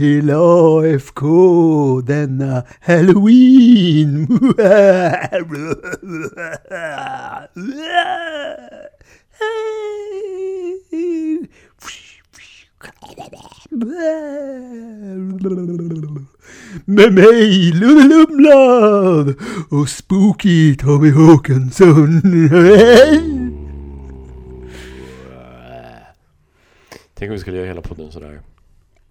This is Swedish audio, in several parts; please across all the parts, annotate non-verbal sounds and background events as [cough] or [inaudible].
till AFK denna Halloween! Med mig, Lune Lumlad och Spooky Tommy Håkansson. Tänk om vi skulle göra hela podden sådär.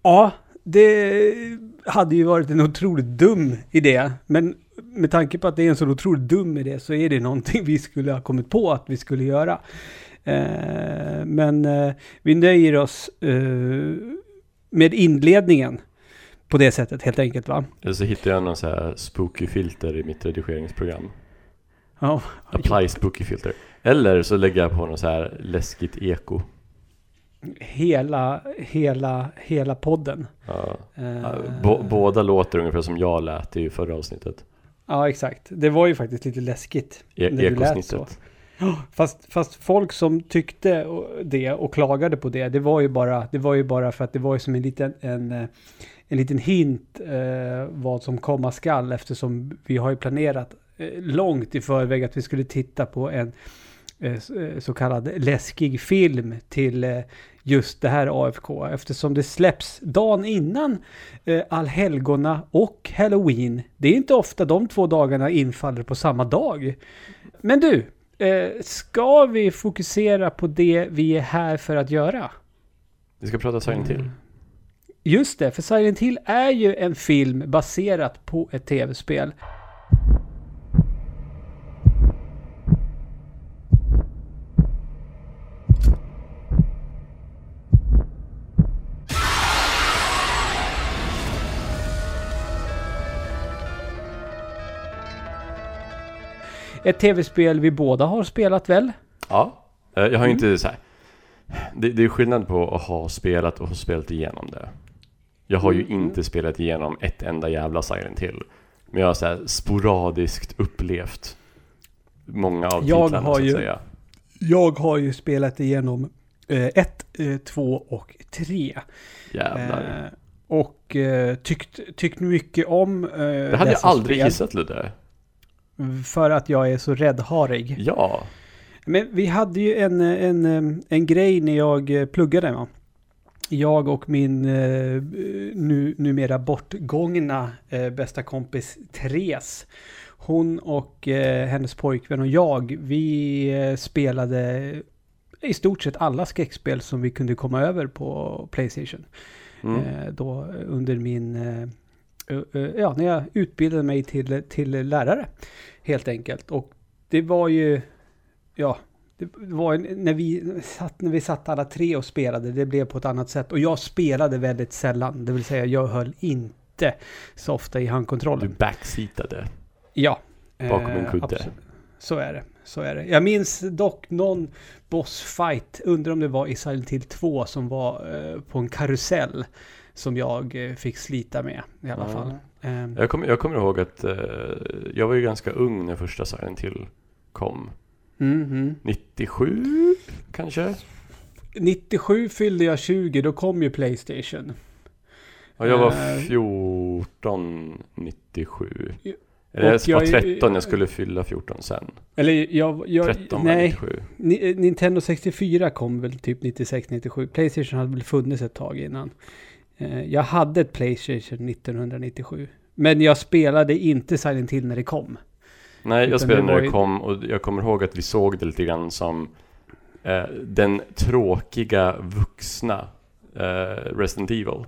Ja, det hade ju varit en otroligt dum idé. Men med tanke på att det är en så otroligt dum idé så är det någonting [laughs] vi skulle ha kommit på att vi skulle göra. Eh, men eh, vi nöjer oss eh, med inledningen på det sättet helt enkelt va? Eller så hittar jag någon så här spooky filter i mitt redigeringsprogram. Ja, Apply spooky filter. Eller så lägger jag på något så här läskigt eko. Hela, hela, hela podden. Ja. Bå- båda låter ungefär som jag lät i förra avsnittet. Ja, exakt. Det var ju faktiskt lite läskigt. E- när du lät så. ekosnittet. Fast, fast folk som tyckte det och klagade på det, det var ju bara, det var ju bara för att det var ju som en liten, en, en liten hint eh, vad som komma skall eftersom vi har ju planerat eh, långt i förväg att vi skulle titta på en så kallad läskig film till eh, just det här AFK eftersom det släpps dagen innan eh, allhelgona och halloween. Det är inte ofta de två dagarna infaller på samma dag. Men du, eh, ska vi fokusera på det vi är här för att göra? Vi ska prata Silent Hill. Just det, för Silent Hill är ju en film baserat på ett tv-spel. Ett tv-spel vi båda har spelat väl? Ja. Eh, Jag har ju inte så här. Det, det är skillnad på att ha spelat och ha spelat igenom det. Jag har ju Mm. inte spelat igenom ett enda jävla Silent Hill. Men jag har så här sporadiskt upplevt många av Jag titlarna har så att ju- säga. Jag har ju spelat igenom eh, ett, eh, två och tre. Jävlar. Eh, och eh, tyckt, tyckt mycket om eh, det hade jag aldrig spel gissat Ludde. För att jag är så räddharig. Ja. Men vi hade ju en, en, en grej när jag pluggade. Va? Jag och min eh, nu, numera bortgångna eh, bästa kompis Therese. Hon och eh, hennes pojkvän och jag, vi spelade i stort sett alla skräckspel som vi kunde komma över på Playstation. Mm. Då under min, ja, när jag utbildade mig till, till lärare. Helt enkelt. Och det var ju, ja, det var när vi, satt, när vi satt alla tre och spelade, det blev på ett annat sätt. Och jag spelade väldigt sällan, det vill säga jag höll inte så ofta i Du handkontrollen. backseatade. Ja. Bakom en eh, kudde. absolut. Så är det. Så är det. Jag minns dock någon bossfight, undrar om det var i Silent Hill 2 som var eh, på en karusell. Som jag eh, fick slita med i alla Ja. fall. Eh, Jag kommer, jag kommer ihåg att eh, jag var ju ganska ung när första Silent Hill kom. mhm. 97 kanske? 97 fyllde jag 20, då kom ju Playstation. Och jag var Eh, 14, 97. Ja, Eller jag var jag- 13, jag skulle fylla 14 sen. Eller jag... jag 13 var nej, 97. Ni- Nintendo 64 kom väl typ 96-97. Playstation hade väl funnits ett tag innan. Eh, Jag hade ett Playstation 1997. Men jag spelade inte Silent Hill när det kom. Nej, Utan jag spelade när det ju- kom och jag kommer ihåg att vi såg det lite grann som eh, den tråkiga vuxna eh, Resident Evil.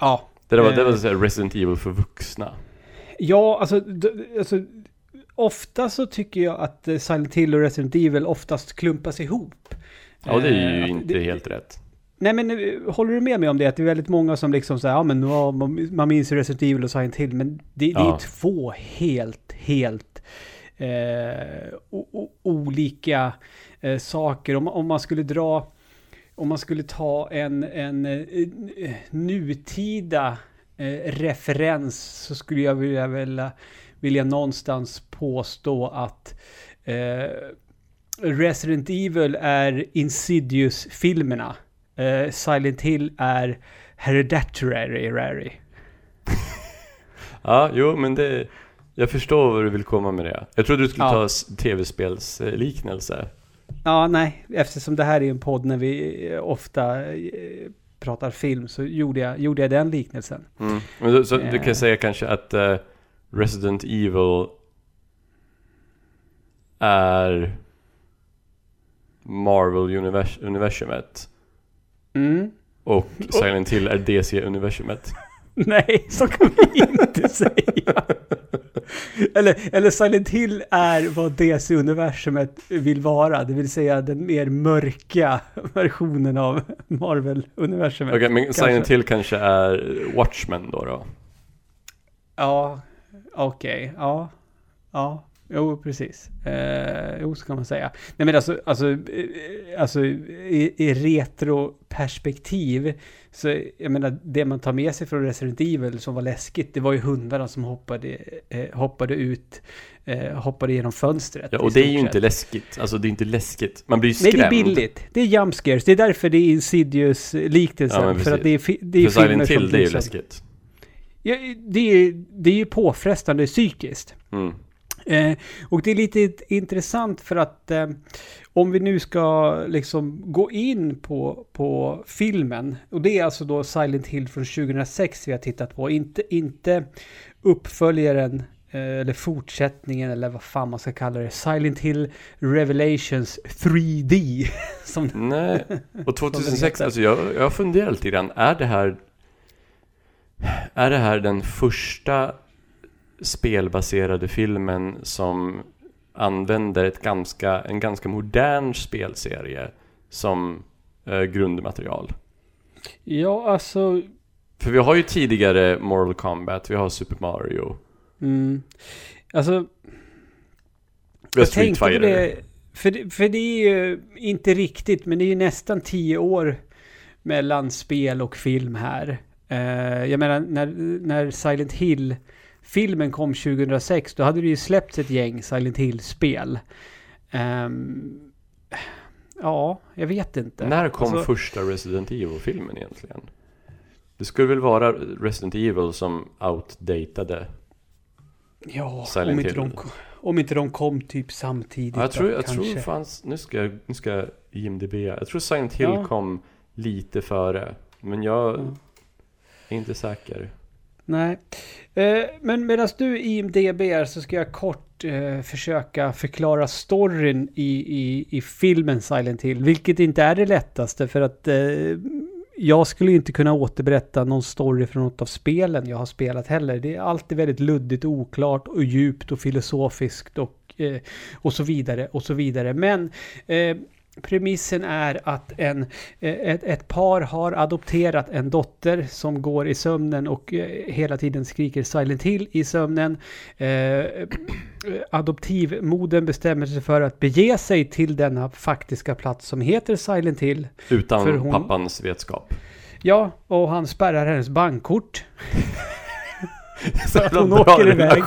Ja. Det var, det Eh. var så Resident Evil för vuxna. Ja, alltså, alltså... Ofta så tycker jag att eh, Silent Hill och Resident Evil oftast klumpas ihop. Ja, det är ju inte det- helt rätt. Nej men eh, håller du med mig om det? Att det är väldigt många som liksom säger, ja men ja, man, man minns ju Resident Evil och Silent Hill, men det, det Ja. är två helt, helt eh, o, o, olika eh, saker. Om, om man skulle dra, om man skulle ta en, en eh, nutida eh, referens så skulle jag vilja, vilja, vilja någonstans påstå att eh, Resident Evil är Insidious-filmerna. Eh, Silent Hill är Hereditary. [laughs] Ja, jo, men det... Jag förstår vad du vill komma med det. Jag trodde du skulle Ja. ta tv-spelsliknelse. Ja, nej, eftersom det här är en podd när vi eh, ofta eh, pratar film så gjorde jag, gjorde jag den liknelsen. Mm. Men då, så du kan säga kanske att eh, Resident Evil är Marvel-universumet Mm. och Silent Hill är DC-universumet. [laughs] Nej, så kan vi inte [laughs] säga. Eller, eller Silent Hill är vad DC-universumet vill vara. Det vill säga den mer mörka versionen av Marvel-universumet. Okej, men Kanske. Silent Hill kanske är Watchmen då? då? Ja, okej. Ja, ja. Jo, precis. Eh, jo, så kan man säga. Nej, men alltså, alltså, eh, alltså i, i retroperspektiv så jag menar, det man tar med sig från Resident Evil som var läskigt, det var ju hundarna som hoppade, eh, hoppade ut, eh, hoppade genom fönstret. Ja, och det är ju inte sett. läskigt. Alltså det är inte läskigt. Man blir ju Nej, skrämd. det är billigt. Det är jump scares. Det är därför det är Insidious-liknelsen. Ja, för att det är, det är För filmer Silent som det är ju läskigt. Ja, det, är, det är ju påfrestande psykiskt. Mm. Eh, och det är lite int- intressant för att eh, om vi nu ska liksom gå in på, på filmen, och det är alltså då Silent Hill från 2006 vi har tittat på, inte, inte uppföljaren eh, eller fortsättningen eller vad fan man ska kalla det, Silent Hill Revelations 3D. [laughs] Som, Nej, [laughs] och 2006, heter. alltså jag, jag funderar lite grann. Är det här... Är det här den första spelbaserade filmen som använder ett ganska, en ganska modern spelserie som eh, grundmaterial? ja, alltså... För vi har ju tidigare Mortal Kombat, vi har Super Mario, Mm, alltså vi har Street Fighter. det, för, det, för det är ju inte riktigt, men det är ju nästan tio år mellan spel och film här. Eh, jag menar, när, när Silent Hill-filmen kom 2006, då hade det ju släppts ett gäng Silent Hill-spel. Ehm, ja, jag vet inte. När kom Alltså, första Resident Evil-filmen egentligen? Det skulle väl vara Resident Evil som outdatade Ja, Silent om inte, Hill. de, om inte de kom typ samtidigt. Ja, jag då, tror, jag kanske. tror fanns, nu ska jag, nu ska jag IMDB. Jag tror Silent Hill Ja. kom lite före. Men jag Ja. är inte säker. Nej. Eh, men medan du IMDB är så ska jag kort eh, försöka förklara storyn i, i, i filmen Silent Hill. Vilket inte är det lättaste för att eh, jag skulle inte kunna återberätta någon story från något av spelen jag har spelat heller. Det är alltid väldigt luddigt, oklart och djupt och filosofiskt och, och så vidare och så vidare. Men eh, Premissen är att en, eh, ett, ett par har adopterat en dotter som går i sömnen och eh, hela tiden skriker Silent Hill i sömnen. Eh, adoptivmodern bestämmer sig för att bege sig till denna faktiska plats som heter Silent Hill. Utan För hon- pappans vetskap. Ja, och han spärrar hennes bankkort. [laughs] Så att hon åker iväg.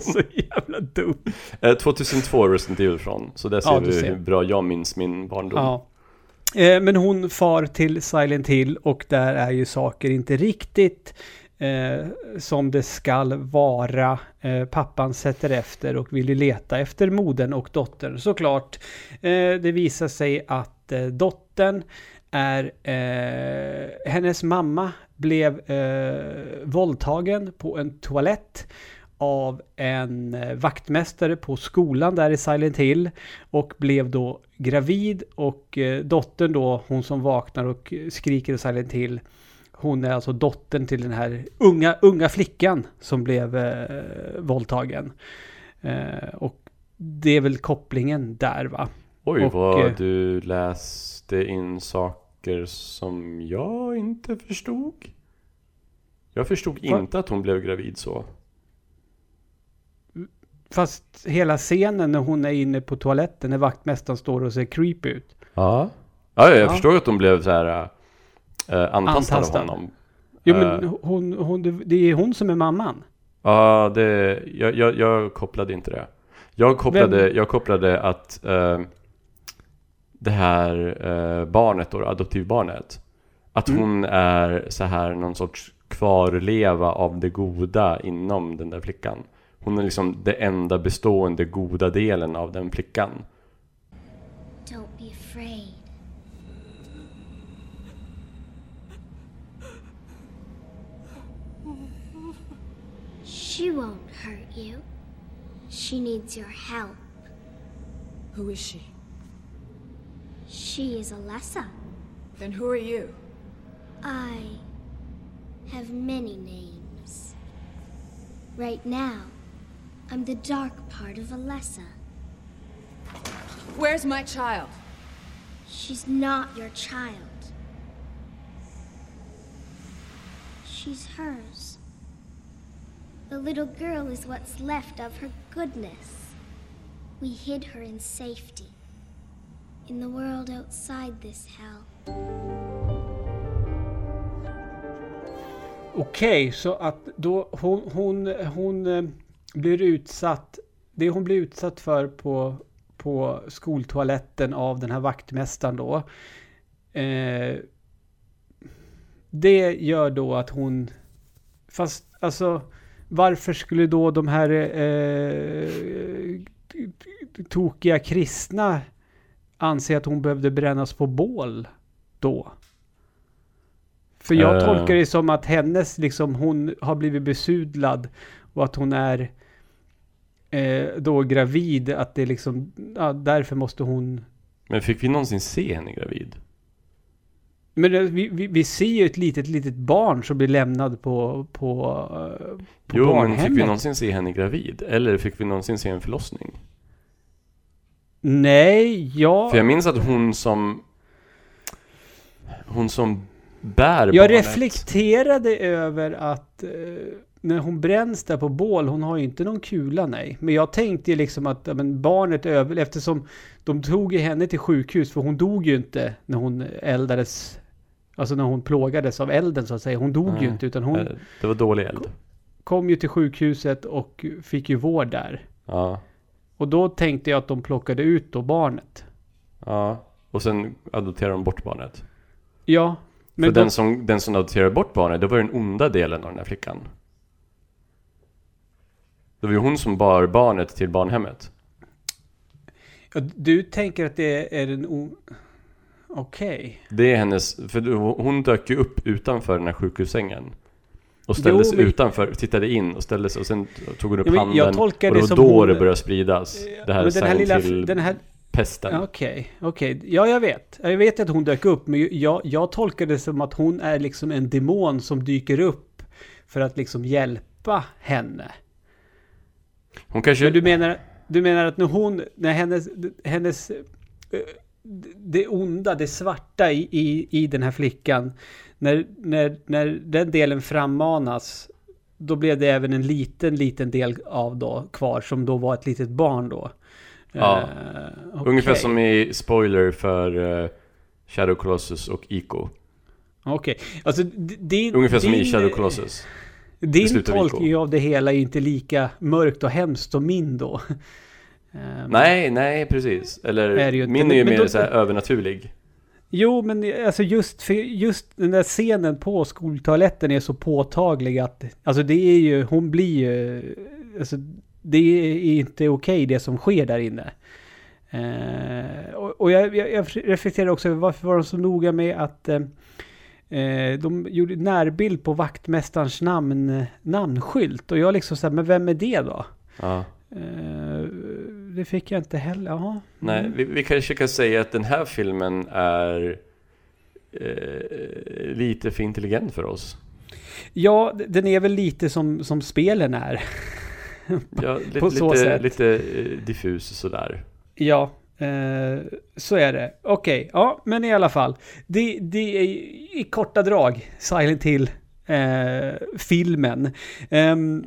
Så jävla dumt. Eh, 2002 Resident Evil från. Så där ser Ja, du vi ser. hur bra jag minns min barndom. Ja. Eh, Men hon far till Silent Hill och där är ju saker inte riktigt eh, som det skall vara. Eh, pappan sätter efter och vill ju leta efter modern och dottern såklart. Eh, det visar sig att dottern är... Hennes mamma blev eh, våldtagen på en toalett av en eh, vaktmästare på skolan där i Silent Hill och blev då gravid och eh, dottern då, hon som vaknar och skriker i Silent Hill hon är alltså dottern till den här unga, unga flickan som blev eh, våldtagen. Eh, och det är väl kopplingen där va? Oj, Och, vad eh, du läste in saker som jag inte förstod. Jag förstod Va? inte att hon blev gravid så. Fast hela scenen när hon är inne på toaletten när vaktmästaren står och ser creepy ut. Ja. Ja, jag Ja. förstår att de blev så här äh, antastade av Antastad. honom. Jo men Eh. hon, hon, det är hon som är mamman. Ja, det, jag, jag, jag kopplade inte det. Jag kopplade, Vem- jag kopplade att eh, det här eh, barnet då, adoptivbarnet, att Mm. hon är så här någon sorts kvarleva av det goda inom den där flickan. Hon är liksom det enda bestående goda delen av den flickan. Don't be afraid. She won't hurt you. She needs your help. Who is she? She is Alessa. Then who are you? I have many names. Right now, I'm the dark part of Alessa. Where's my child? She's not your child. She's hers. The little girl is what's left of her goodness. We hid her in safety. In the world outside this hell. Okej, så att då hon, hon, hon eh, blir utsatt. Det hon blir utsatt för på, på skoltoaletten av den här vaktmästaren då. Eh, det gör då att hon... Fast alltså varför skulle då de här eh, tokiga kristna anse att hon behövde brännas på bål då? För jag Eh. tolkar det som att hennes, liksom, hon har blivit besudlad och att hon är eh, då gravid, att det liksom, ja, därför måste hon... Men fick vi någonsin se henne gravid? Men det, vi, vi, vi ser ju ett litet, litet barn som blir lämnad på, på, eh, på jo, men barnhemmet. fick vi någonsin se henne gravid? Eller fick vi någonsin se en förlossning? Nej, ja... För jag minns att hon som... Hon som bär Jag barnet. reflekterade över att eh, när hon bränns där på bål, hon har ju inte någon kula nej. Men jag tänkte ju liksom att men barnet överlevde eftersom de tog ju henne till sjukhus för hon dog ju inte när hon eldades. Alltså när hon plågades av elden så att säga. Hon dog ju Nej. inte utan hon Eh, Det var dålig eld. kom ju till sjukhuset och fick ju vård där. Ja. Och då tänkte jag att de plockade ut då barnet. Ja. Och sen adopterade de bort barnet. Ja. För Men då, den, som, den som adopterade bort barnet, det var ju den onda delen av den här flickan. Det var ju hon som bar barnet till barnhemmet. ja, du tänker att det är en o... Okej. Det är hennes, för hon dök ju upp utanför den här sjukhussängen. Och ställdes Jo, men- utanför, tittade in och ställdes och sen tog hon upp handen. jag tolkar och det det var som då hon- det började spridas. Det här den här lilla... till Den här, pesten. Okej, okej. Ja, jag vet. Jag vet att hon dök upp, men jag, jag tolkar det som att hon är liksom en demon som dyker upp för att liksom hjälpa henne. Hon kanske... Men du menar, du menar att när hon, när hennes, hennes, eh, det onda, det svarta i, i, i den här flickan, när, när, när den delen frammanas, då blev det även en liten, liten del av då kvar, som då var ett litet barn då. Ja. Eh, Ungefär okej. som i spoiler för eh, Shadow Colossus och Ico. Okej, alltså d- din... Ungefär som i din- Shadow Colossus. Din tolkning av det hela är inte lika mörkt och hemskt som min då. Ehm, Nej, nej precis. Eller ju min är ju mer då- så här övernaturlig. Jo, men alltså just, för just den där scenen på skoltoaletten är så påtaglig att... Alltså det är ju, hon blir ju... Alltså det är inte okej det som sker där inne. Eh, och och jag, jag, jag reflekterar också över varför var de så noga med att... Eh, eh, de gjorde närbild på vaktmästarens namn, namnskylt. Och jag liksom såhär, men vem är det då? Ja. Eh, det fick jag inte heller. Jaha. Nej, Mm. vi, vi kanske kan säga att den här filmen är eh, lite för intelligent för oss. Ja, den är väl lite som, som spelen är. Ja, [laughs] lite, På så lite, sätt. lite eh, diffus sådär. Ja, eh, så är det. Okej, ja, men i alla fall. Det, det är i korta drag Silent Hill eh, filmen. Ehm,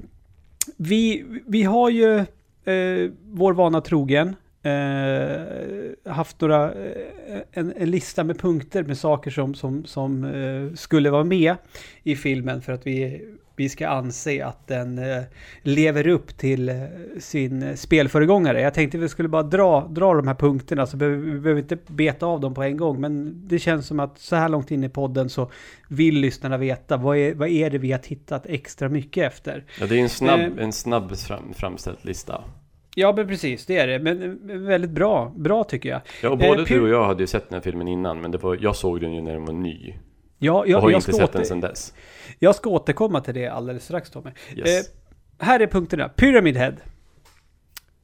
vi, vi har ju eh, vår vana trogen eh, haft några, eh, en, en lista med punkter med saker som, som, som eh, skulle vara med i filmen för att vi vi ska anse att den eh, lever upp till eh, sin eh, spelföregångare. Jag tänkte vi skulle bara dra, dra de här punkterna så behöver vi behöver inte beta av dem på en gång. Men det känns som att så här långt in i podden så vill lyssnarna veta vad är, vad är det vi har tittat extra mycket efter. Ja, det är en snabb, Eh. en snabb fram, framställd lista. Ja, men precis, det är det. Men eh, väldigt bra, bra tycker jag. Ja, och Eh, både Py- du och jag hade ju sett den här filmen innan, men det var, jag såg den ju när den var ny. Ja, och jag, har jag, inte sett den åter, sedan dess. jag ska återkomma till det alldeles strax Tommy. Yes. Eh, här är punkterna. Pyramid Head.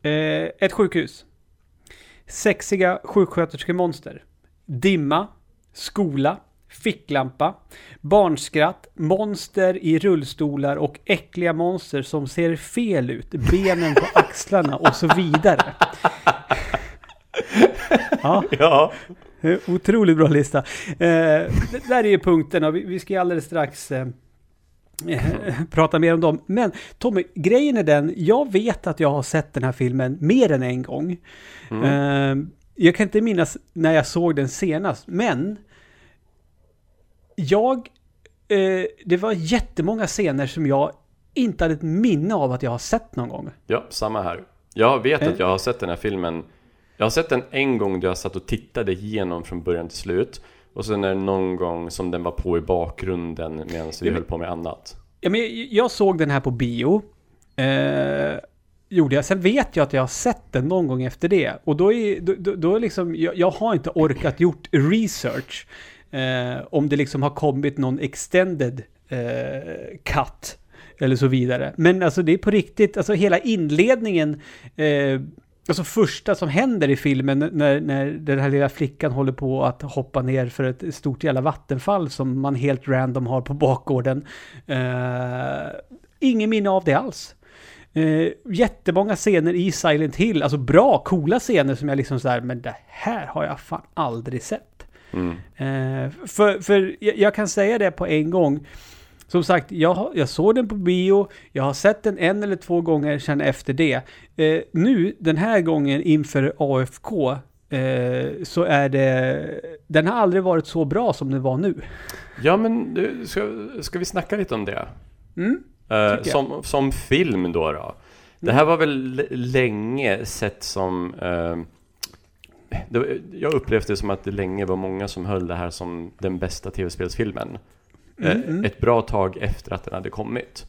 Eh, ett sjukhus. Sexiga sjuksköterskemonster. Dimma. Skola. Ficklampa. Barnskratt. Monster i rullstolar och äckliga monster som ser fel ut. Benen på axlarna och så vidare. [laughs] ja, ja. [laughs] Otroligt bra lista. Eh, det där är ju punkterna. Vi, vi ska ju alldeles strax eh, [laughs] prata mer om dem. Men Tommy, grejen är den. Jag vet att jag har sett den här filmen mer än en gång. Mm. Eh, jag kan inte minnas när jag såg den senast. Men jag... Det var jättemånga scener som jag inte hade ett minne av att jag har sett någon gång. Ja, samma här. Jag vet att jag har sett den här filmen. Jag har sett den en gång där jag satt och tittade igenom från början till slut. Och sen är det någon gång som den var på i bakgrunden medan vi höll på med annat. Ja, men jag- jag såg den här på bio. Eh, gjorde jag. Sen vet jag att jag har sett den någon gång efter det. Och då är, då, då, då är liksom, jag, jag har inte orkat gjort research. Eh, om det liksom har kommit någon extended eh, cut. Eller så vidare. Men alltså det är på riktigt, alltså hela inledningen. Eh, Alltså första som händer i filmen när, när den här lilla flickan håller på att hoppa ner för ett stort jävla vattenfall som man helt random har på bakgården. Uh, ingen minne av det alls. Uh, jättemånga scener i Silent Hill, alltså bra, coola scener som jag liksom såhär, men det här har jag fan aldrig sett. Mm. Eh, för för jag, jag kan säga det på en gång. Som sagt, jag, jag såg den på bio, jag har sett den en eller två gånger sedan efter det. Eh, nu, den här gången inför AFK, eh, så är det... Den har aldrig varit så bra som den var nu. Ja, men du, ska, ska vi snacka lite om det? Mm? Eh, som, som film då då. Det här var väl länge sett som... eh, jag upplevde det som att det länge var många som höll det här som den bästa tv-spelsfilmen. Eh, Mm, mm. Ett bra tag efter att den hade kommit.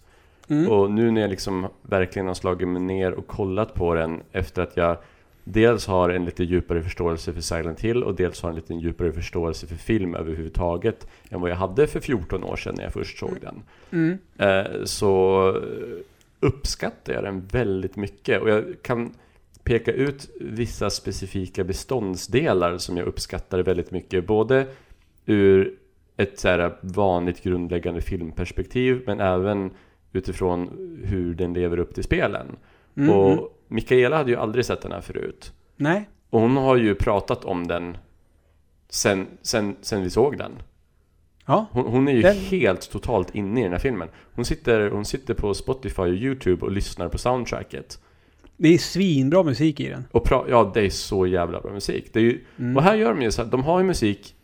Mm. Och nu när jag liksom verkligen har slagit mig ner och kollat på den efter att jag dels har en lite djupare förståelse för Silent Hill och dels har en lite djupare förståelse för film överhuvudtaget än vad jag hade för 14 år sedan när jag först såg den. Mm. Eh, så eh, uppskattar jag den väldigt mycket och jag kan peka ut vissa specifika beståndsdelar som jag uppskattar väldigt mycket. Både ur ett så här vanligt grundläggande filmperspektiv men även utifrån hur den lever upp till spelen. Mm, mm. Och Mikaela hade ju aldrig sett den här förut. Nej. Och hon har ju pratat om den sen, sen, sen vi såg den. Ja. Hon, hon är ju Den- helt totalt inne i den här filmen. Hon sitter, hon sitter på Spotify och YouTube och lyssnar på soundtracket. Det är svinbra musik i den. Och pra- ja, det är så jävla bra musik. Det är ju, Mm. Och här gör de ju så här, de har ju musik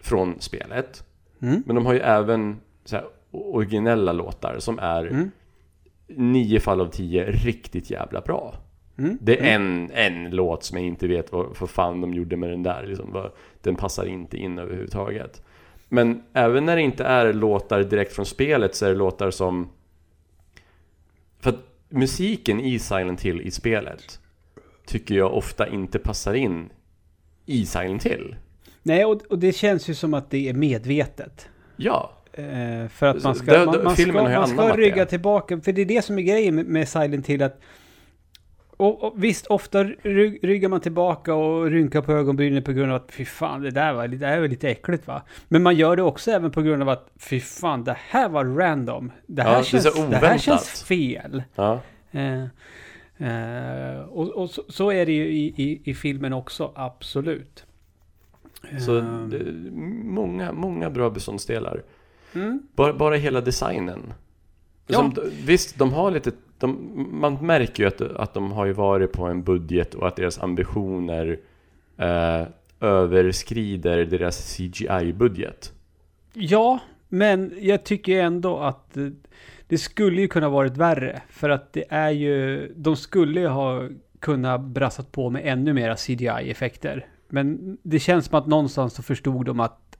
från spelet. Mm. Men de har ju även så här, originella låtar som är Mm. nio fall av tio riktigt jävla bra. Mm. Det är en, en låt som jag inte vet vad för fan de gjorde med den där. Liksom, vad, den passar inte in överhuvudtaget. Men även när det inte är låtar direkt från spelet så är det låtar som... För att musiken i Silent Hill i spelet tycker jag ofta inte passar in i Silent Hill. Nej, och, och det känns ju som att det är medvetet. Ja, Eh, för att man ska, det- man, det- man filmen ska, man ska rygga det. tillbaka. För det är det som är grejen med, med Silent Hill. Att, och, och visst, ofta ry, ryggar man tillbaka och rynkar på ögonbrynen på grund av att fy fan, det där var, det där var lite äckligt va. Men man gör det också även på grund av att fy fan, det här var random. Det här, Ja, det känns, så det här känns fel. ja. Eh, eh, och och så, så är det ju i, i, i filmen också, absolut. Så Eh, det, många, många bra beståndsdelar. mm. Bara, bara hela designen. Ja. Som, visst, de har lite... De, man märker ju att, att de har ju varit på en budget och att deras ambitioner eh, överskrider deras CGI-budget. Ja, men jag tycker ändå att det skulle ju kunna varit värre. För att det är ju, de skulle ju ha kunnat brassat på med ännu mera CGI-effekter. Men det känns som att någonstans så förstod de att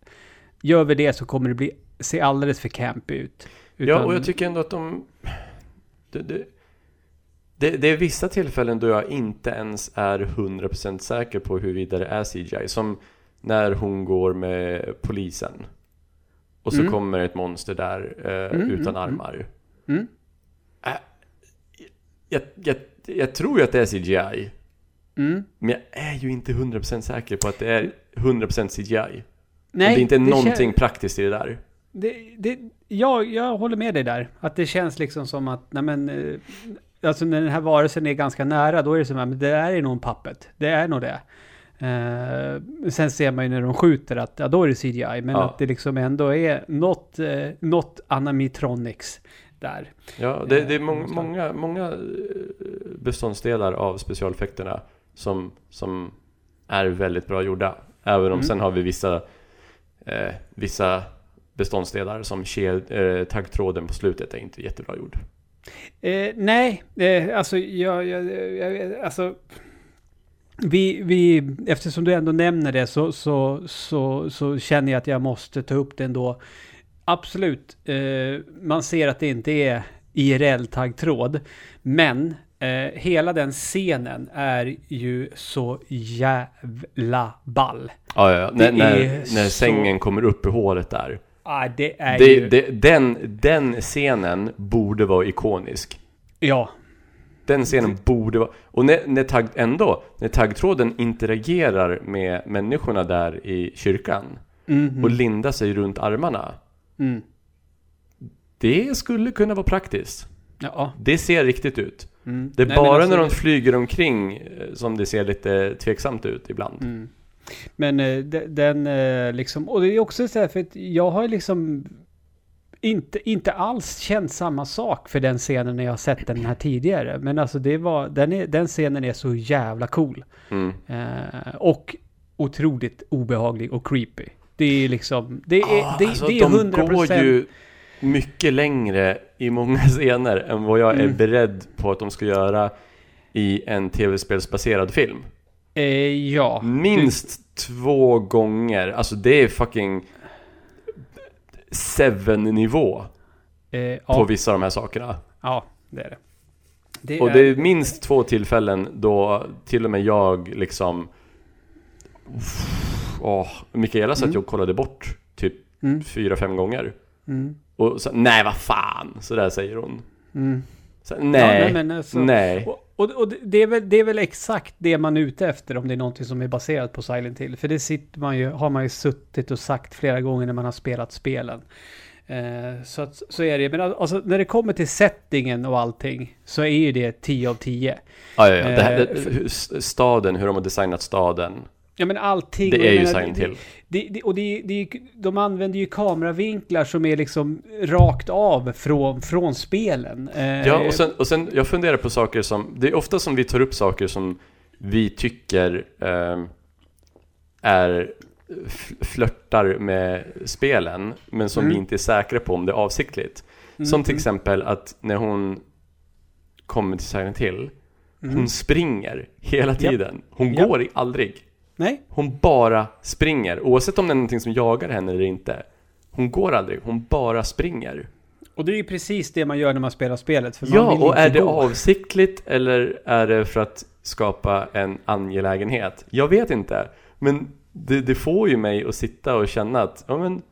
gör vi det så kommer det bli, se alldeles för campy ut. Ja, Utan- och jag tycker ändå att de... Det, det, det, det är vissa tillfällen då jag inte ens är 100% säker på huruvida det är CGI. Som när hon går med polisen. Och så Mm. kommer ett monster där eh, Mm, utan mm, armar. Mm. Äh, jag, jag, jag tror ju att det är CGI. Mm. Men jag är ju inte 100% säker på att det är 100% CGI. Nej, och det är inte kän- någonting praktiskt i det där. Det, det, ja, jag håller med dig där. Att det känns liksom som att, nej men, eh, alltså när den här varelsen är ganska nära, då är det som att men det där är nog en pappet. Det är nog det. Eh, sen ser man ju när de skjuter att, ja då är det CGI, men Ja. att det liksom ändå är något, eh, något animatronics där. Ja, det, det är Eh, många, många, beståndsdelar av specialeffekterna som, som är väldigt bra gjorda. Även om Mm. sen har vi vissa, eh, vissa beståndsdelar som ked, eh, taggtråden på slutet är inte jättebra gjord. Eh, nej, eh, alltså jag, jag, jag, alltså vi, vi, eftersom du ändå nämner det så, så, så, så känner jag att jag måste ta upp det ändå. Absolut, eh, man ser att det inte är IRL-taggtråd, men eh, hela den scenen är ju så jävla ball. Ja, ja, ja. När, när, är när så- sängen kommer upp i hålet där. Ah, det är Det, ju... det, den, den scenen borde vara ikonisk. Ja, Den scenen borde vara... Och när, när tagg, ändå, när taggtråden interagerar med människorna där i kyrkan mhm, och lindar sig runt armarna. mm, Det skulle kunna vara praktiskt. ja, Det ser riktigt ut. Mm. Det är Nej, bara alltså när de flyger omkring eh, som det ser lite tveksamt ut ibland. Mm. Men eh, de- den eh, liksom, och det är också så här för att jag har liksom inte, inte alls känt samma sak för den scenen när jag har sett den här tidigare. Men alltså det var, den, är, den scenen är så jävla cool. Mm. Eh, och otroligt obehaglig och creepy. Det är liksom, det är, Ah, det, alltså, det är de 100 går ju mycket längre i många [laughs] scener än vad jag är Mm. beredd på att de ska göra i en tv-spelsbaserad film. Eh, ja. Minst två gånger. Alltså det är fucking Seven-nivå Eh, på ja, vissa av de här sakerna. ja, det är det. det Och det är minst två tillfällen då till och med jag liksom... Åh, Mikaela satt Mm. ju och kollade bort typ Mm, fyra, fem gånger. Mm, Och så, nej vad fan, så där säger hon. mm. Så, Ja, nej, nej, men alltså- nej. Och, och, och det, är väl, det är väl exakt det man är ute efter om det är någonting som är baserat på Silent Hill. För det sitter man ju, har man ju suttit och sagt flera gånger när man har spelat spelen. Eh, så, att, så är det. Men alltså, när det kommer till settingen och allting så är ju det 10 av 10. Ja, ja, ja. Det här, Eh, det, hur- s- staden, hur de har designat staden. Ja men allting. Det är ju Silent Hill. Det, det, och det, det, de använder ju kameravinklar som är liksom rakt av från, från spelen. Eh, Ja, och sen, och sen jag funderar på saker som, det är ofta som vi tar upp saker som vi tycker eh, är flörtar med spelen, men som Mm. vi inte är säkra på om det är avsiktligt. Mm, Som till mm, exempel att när hon kommer till Silent Hill, mm. hon springer hela tiden. Hon Ja. går aldrig. Nej, Hon bara springer, oavsett om det är någonting som jagar henne eller inte. Hon går aldrig, hon bara springer. och det är ju precis det man gör när man spelar spelet. För man Ja, vill och inte är det gå. avsiktligt eller är det för att skapa en angelägenhet? Jag vet inte. Men det, det får ju mig att sitta och känna att, ja men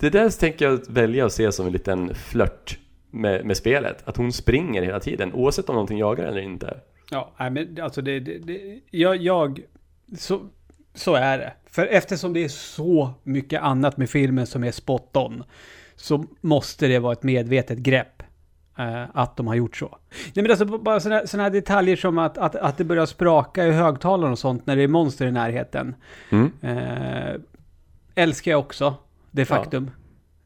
Det där tänker jag välja att se som en liten flört med, med spelet. Att hon springer hela tiden, oavsett om någonting jagar eller inte. Ja, nej, men alltså det, det, det jag, jag så, så är det. För eftersom det är så mycket annat med filmen som är spot on så måste det vara ett medvetet grepp eh, att de har gjort så. Nej men alltså bara sådana här detaljer som att, att, att det börjar spraka i högtalaren och sånt när det är monster i närheten. Mm. Eh, älskar jag också, det Ja. faktum.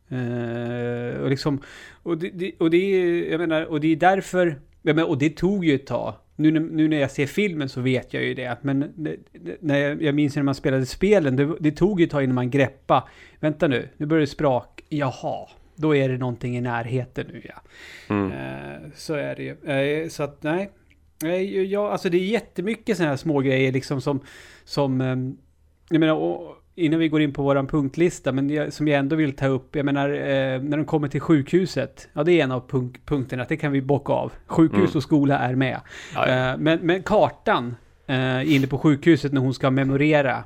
Eh, och liksom, och det, det, och det är, jag menar, och det är därför, ja, men, och det tog ju ett tag. Nu, när- nu när jag ser filmen så vet jag ju det, men det- det- när jag, jag minns när man spelade spelen, det, det tog ju ett tag innan man greppa. Vänta nu, nu börjar det sprak. Jaha, då är det någonting i närheten nu ja. Mm. Eh, så är det ju. Eh, så att nej. Nej, ja, alltså det är jättemycket sådana här små grejer liksom som, som ehm, jag menar, och, innan vi går in på våran punktlista, men jag, som jag ändå vill ta upp, jag menar, eh, när de kommer till sjukhuset, ja det är en av punk punkterna, det kan vi bocka av. Sjukhus Mm. och skola är med. Eh, men, men kartan eh, inne på sjukhuset när hon ska memorera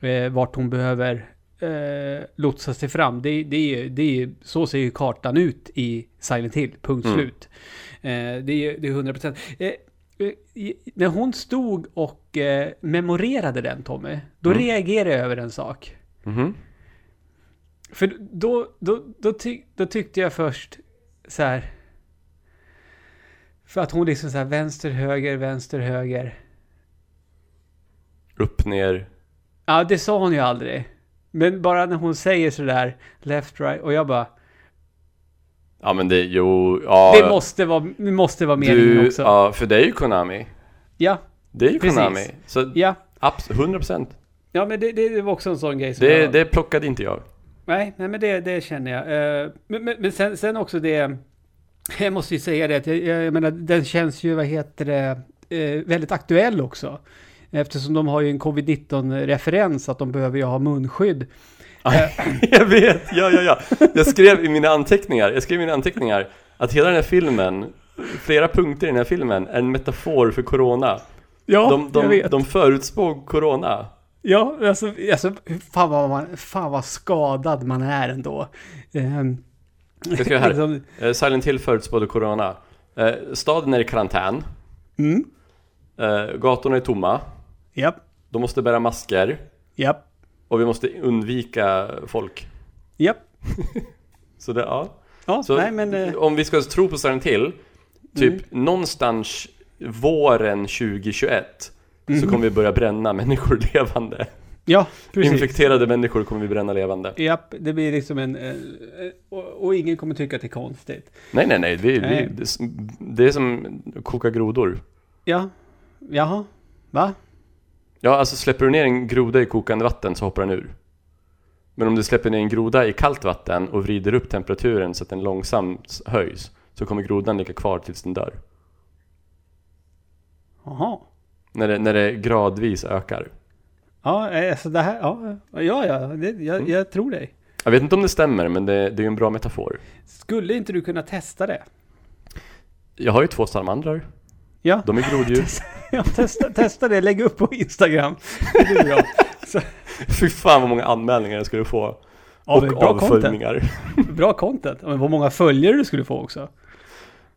eh, vart hon behöver eh, lotsa sig fram. Det, det, är, det är, så ser ju kartan ut i Silent Hill, punkt Mm. slut. Eh, det, är, det är 100 procent. Eh, när hon stod och eh, memorerade den Tommy, då Mm. reagerade jag över en sak. Mhm. För då, då, då, ty, då tyckte jag först så här. För att hon liksom så här vänster, höger, vänster, höger. Upp, ner. Ja, det sa hon ju aldrig. Men bara när hon säger sådär left, right och jag bara. Ja men det, jo, ja. Det måste vara, det måste vara meningen du, också. Ja, för det är ju Konami. Ja, Det är ju Precis. Konami. Så ja. abs- 100%. Ja, men det, det var också en sån grej som Det, jag... det plockade inte jag. Nej, nej men det, det känner jag. Eh, Men, men, men sen, sen också det... Jag måste ju säga det, jag, jag, menar, den känns ju, vad heter det, eh, väldigt aktuell också. Eftersom de har ju en covid-19-referens, att de behöver ju ha munskydd. [laughs] jag vet, ja ja ja. Jag skrev i mina anteckningar, jag skrev i mina anteckningar att hela den här filmen, flera punkter i den här filmen är en metafor för corona. Ja, de, jag de, vet. de förutspår corona. Ja, alltså, alltså fan, vad man, fan vad skadad man är ändå. Ehm, Jag ska här. liksom, Eh, Silent Hill förutspådde corona. Eh, staden är i karantän. mm, Eh, gatorna är tomma. japp, De måste bära masker. japp, Och vi måste undvika folk. japp. [laughs] Så det, ja. Ja, Så nej men... eh, om vi ska tro på Silent Hill, typ någonstans våren 2021 så kommer vi börja bränna människor [laughs] levande. ja, precis. Infekterade människor kommer vi bränna levande. Japp, det blir liksom en... eh, eh, och, och ingen kommer tycka att det är konstigt. Nej, nej, nej. Vi, Nej. Vi, det, det är som koka grodor. Ja, jaha, va? Ja, alltså släpper du ner en groda i kokande vatten så hoppar den ur. Men om du släpper ner en groda i kallt vatten och vrider upp temperaturen så att den långsamt höjs så kommer grodan ligga kvar tills den dör. Jaha. När det, när det gradvis ökar. Ja, alltså det här, ja, ja, ja det, jag, Mm. jag tror dig. Jag vet inte om det stämmer, men det, det är ju en bra metafor. Skulle inte du kunna testa det? Jag har ju två salamandrar. Ja, De är groddjur. [laughs] ja testa, testa det, lägg upp på Instagram. Det är bra. Så, Fy fan vad många anmälningar jag skulle få. men och bra content. avföljningar. [laughs] Bra content. Men vad många följare du skulle få också.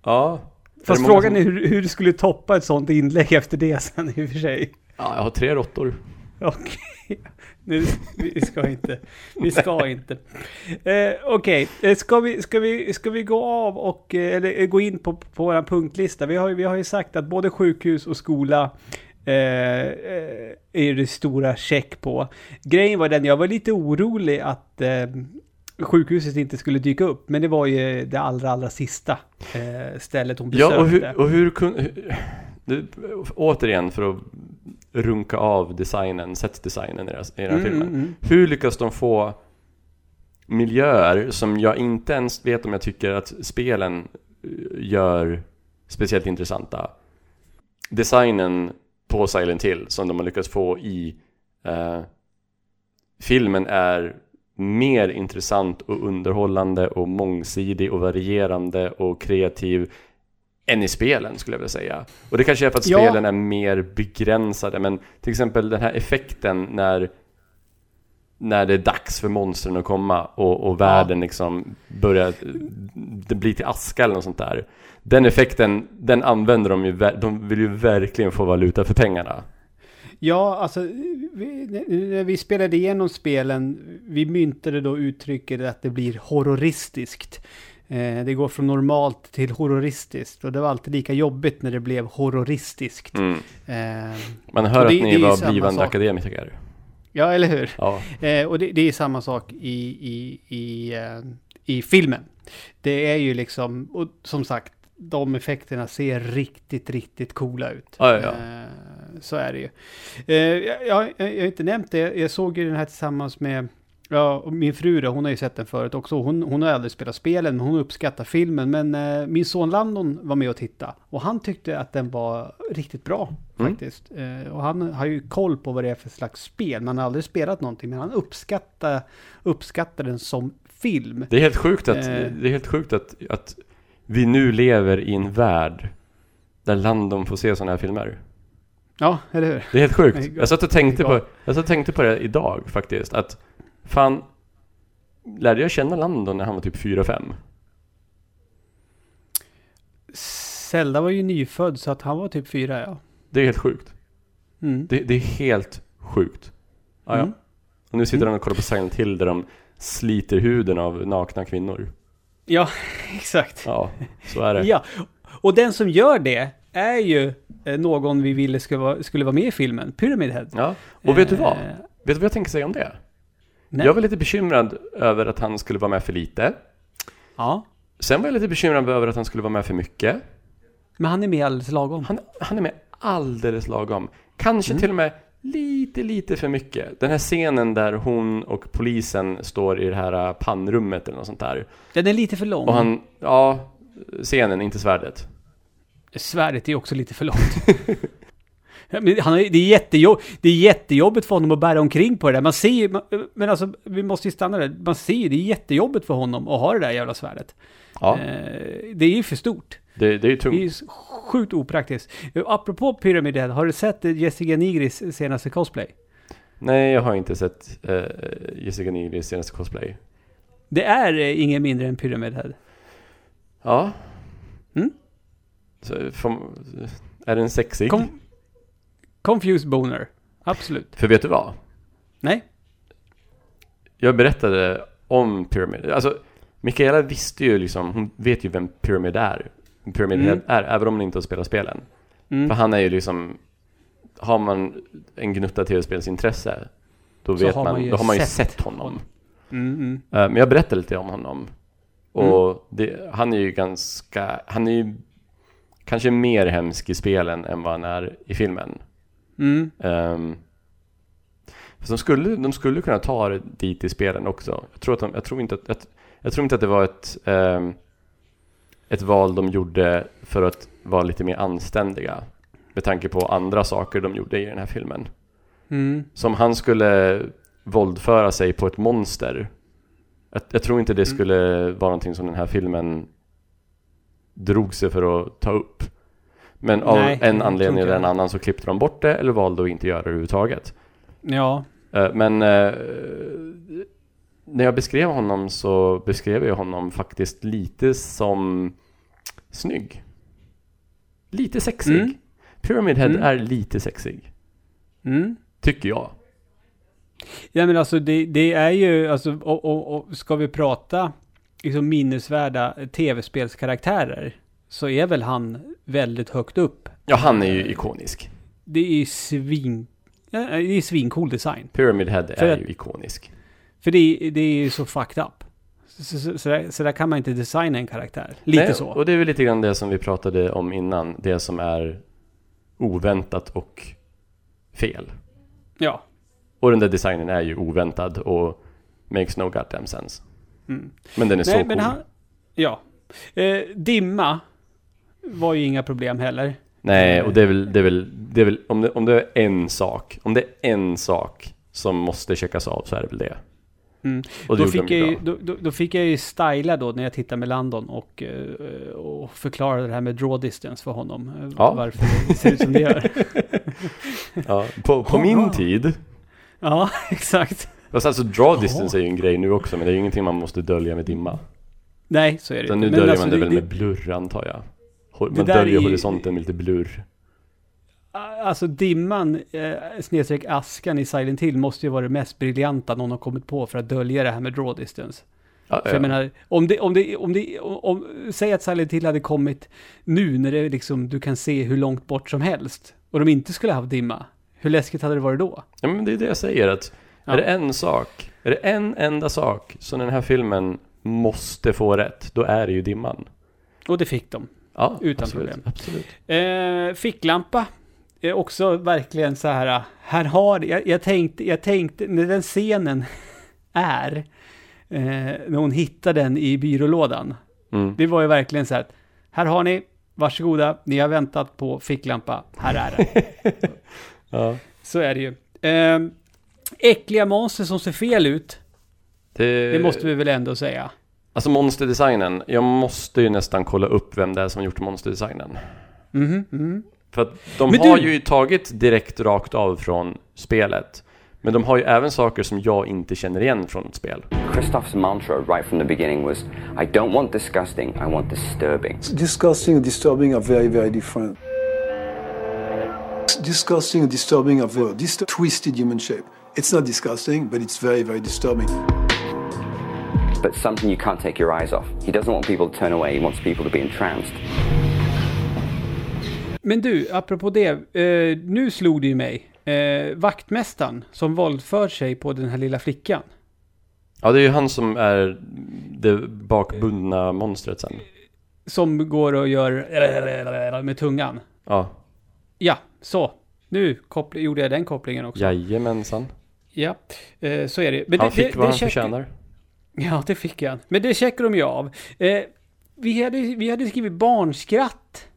Ja. Är Fast många frågan som- är hur, hur du skulle toppa ett sånt inlägg efter det sen i och för sig. Ja, jag har tre råttor. Okej, nu, vi ska inte. Vi ska inte. Eh, Okej, eh, ska, vi, ska, vi, ska vi gå av och eh, eller, eh, gå in på, på vår punktlista? Vi har, vi har ju sagt att både sjukhus och skola eh, eh, är det stora check på. Grejen var den, jag var lite orolig att eh, sjukhuset inte skulle dyka upp, men det var ju det allra, allra sista eh, stället hon besökte. Ja, och hur, och hur kunde... Du, återigen för att runka av designen, setdesignen i den här- i den här Mm, filmen. mm, mm. Hur lyckas de få miljöer som jag inte ens vet om jag tycker att spelen eh, gör speciellt intressanta. Designen på Silent Hill som de har lyckats få i eh, filmen är mer intressant och underhållande och mångsidig och varierande och kreativ än i spelen skulle jag vilja säga. Och det kanske är för att Ja. spelen är mer begränsade men till exempel den här effekten när när det är dags för monstren att komma och, och världen liksom börjar det blir till aska eller något sånt där. Den effekten, den använder de ju, de vill ju verkligen få valuta för pengarna. Ja, alltså vi, när vi spelade igenom spelen, vi myntade då uttrycket att det blir horroristiskt. Eh, det går från normalt till horroristiskt och det var alltid lika jobbigt när det blev horroristiskt. Mm. Eh, Man hör det- att ni var blivande sak. akademiker. ja, eller hur? Ja. Eh, och det, det är samma sak i, i, i, eh, i filmen. Det är ju liksom, och som sagt, de effekterna ser riktigt, riktigt coola ut. Ja, ja, ja. Eh, så är det ju. Eh, jag, jag, jag har inte nämnt det, jag såg ju den här tillsammans med Ja, och min fru då, hon har ju sett den förut också. Hon, hon har aldrig spelat spelen, men hon uppskattar filmen. Men eh, min son Landon var med och tittade. Och han tyckte att den var riktigt bra, Mm. faktiskt. Eh, och han har ju koll på vad det är för slags spel. Man har aldrig spelat någonting, men han uppskattar, uppskattar den som film. Det är helt sjukt att, Eh. det är helt sjukt att, att vi nu lever i en värld där Landon får se sådana här filmer. Ja, eller hur? Det är helt sjukt. Jag satt och tänkte på, ja. jag satt och tänkte på det idag faktiskt. Att fan, lärde jag känna Landon när han var typ 4-5? Zelda var ju nyfödd, så att han var typ fyra, ja. Det är helt sjukt. Mm. Det, det är helt sjukt. Ja. Mm. Och nu sitter han och kollar på Silent Hill där de sliter huden av nakna kvinnor. Ja, [laughs] exakt. Ja, så är det. Ja, och den som gör det är ju eh, någon vi ville skulle vara, skulle vara med i filmen, Pyramid Head. Ja, och vet du vad? Eh, Vet du vad jag tänker säga om det? Nej. Jag var lite bekymrad över att han skulle vara med för lite. Ja, Sen var jag lite bekymrad över att han skulle vara med för mycket. men han är med alldeles lagom. Han, han är med alldeles lagom. Kanske Mm. till och med lite, lite för mycket. Den här scenen där hon och polisen står i det här äh, pannrummet eller något sånt där. Den är lite för lång. Och han, ja, scenen, inte svärdet. Svärdet är också lite för långt. [laughs] Han det, är jättejobb, det är jättejobbigt för honom att bära omkring på det där. Man ser ju, men alltså, vi måste ju stanna där. Man ser ju, det är jättejobbigt för honom att ha det där jävla svärdet. Ja, Eh, det är ju för stort. det, det är ju Det är tungt. ju s- sjukt opraktiskt. Eh, Apropå Pyramid Head, har du sett eh, Jessica Nigris senaste cosplay? Nej, jag har inte sett eh, Jessica Nigris senaste cosplay. Det är eh, ingen mindre än Pyramid Head. Ja. Mm. Så, får, är den sexig? Com- Confused Boner. Absolut. För vet du vad? Nej? Jag berättade om Pyramid. Alltså, Mikaela visste ju liksom, hon vet ju vem Pyramid är. Pyramid Mm. Är, även om hon inte har spelat spelen. Mm. För han är ju liksom, har man en gnutta tv-spelsintresse, då Så vet har man, man då har man ju sett sett honom. Mm, mm. Eh, Men jag berättade lite om honom. Och det, han är ju ganska, han är ju kanske mer hemsk i spelen än vad han är i filmen. Mm. Um, de, skulle, de skulle kunna ta det dit i spelen också. Jag tror, att de, jag tror, inte, att, jag, jag tror inte att det var ett, ehm, ett val de gjorde för att vara lite mer anständiga. Med tanke på andra saker de gjorde i den här filmen. Mm. Som han skulle våldföra sig på ett monster. Jag, jag tror inte det Mm. skulle vara någonting som den här filmen drog sig för att ta upp. Men av Nej, en anledning eller en annan så klippte de bort det eller valde att inte göra det överhuvudtaget. Ja. Eh, Men eh, när jag beskrev honom så beskrev jag honom faktiskt lite som snygg. Lite sexig. Mm. Pyramid Head Mm. är lite sexig. Mm. Tycker jag. Ja men alltså det, det är ju, alltså, och, och, och ska vi prata liksom minnesvärda tv-spelskaraktärer så är väl han väldigt högt upp. Ja, han är ju ikonisk. Det är ju svin... Det är svincool design. Pyramid Head För är ju ikonisk. För det, det är ju så fucked up. Så, så, så, där, så där kan man inte designa en karaktär. Lite Nej, så. Och det är väl lite grann det som vi pratade om innan. Det som är oväntat och fel. Ja. Och den där designen är ju oväntad och makes no goddamn sense. Mm. Men den är så Nej, cool. men han... Ja. Eh, dimma var ju inga problem heller. Nej, och det är väl, det är väl, det är väl om, det, om det är en sak, om det är en sak som måste checkas av så är det väl det. Mm. Och det Då fick, de jag ju då, då, då fick jag ju styla då när jag tittade med Landon och, eh, och förklara det här med draw distance för honom. eh, Ja. Varför det ser ut som det gör. [laughs] Ja, på, på Ja, min bra. tid, ja, [laughs] exakt. fast alltså draw distance är ju en grej nu också, men det är ju ingenting man måste dölja med dimma. Nej, så är det Utan nu Men döljer alltså, man det, väl med blurr antar jag. Man döljer är ju- horisonten med lite blurr. Alltså dimman, eh, snedstreck askan i Silent Hill måste ju vara det mest briljanta någon har kommit på för att dölja det här med draw distance. Ja, För ja. jag menar, om det, om det, om det, om, om, säg att Silent Hill hade kommit nu när det liksom, du kan se hur långt bort som helst. Och de inte skulle ha haft dimma. Hur läskigt hade det varit då? ja, men det är det jag säger att Ja. är det en sak, är det en enda sak som den här filmen måste få rätt, då är det ju dimman. Och det fick de. Ja, Utan absolut, problem. Absolut. Eh, ficklampa. Är också verkligen så här, här har, jag, jag tänkte, jag tänkte, när den scenen, [laughs] är. Eh, när hon hittar den i byrålådan. Mm. Det var ju verkligen så här, här har ni, varsågoda, ni har väntat på ficklampa, här är den. [laughs] Ja. så är det ju. Eh, äckliga monster som ser fel ut, Det, det måste vi väl ändå säga. Alltså monsterdesignen, jag måste ju nästan kolla upp vem det är som gjort monsterdesignen. Mhm, mhm. För att de Men har du- ju tagit direkt rakt av från spelet. Men de har ju även saker som jag inte känner igen från ett spel. Christoph's mantra right from the beginning was I don't want disgusting, I want disturbing. Disgusting and disturbing are very, very different. Disgusting and disturbing are very this twisted human shape. It's not disgusting, but it's very, very disturbing. But something you can't take your eyes off. He doesn't want people to turn away, he wants people to be entranced. Men du, apropå det, eh, nu slog det ju mig. Eh, vaktmästaren som våldför sig på den här lilla flickan. Ja, det är ju han som är det bakbundna monstret sen. Som går och gör med tungan. Ja, Ja, så. Nu gjorde jag den kopplingen också. jajamensan. Ja, eh, så är det. Men Han det, fick det, vad det han check- förtjänar. Ja, det fick han. Men det checkar de ju av. Eh, vi, hade, vi hade skrivit barnskratt.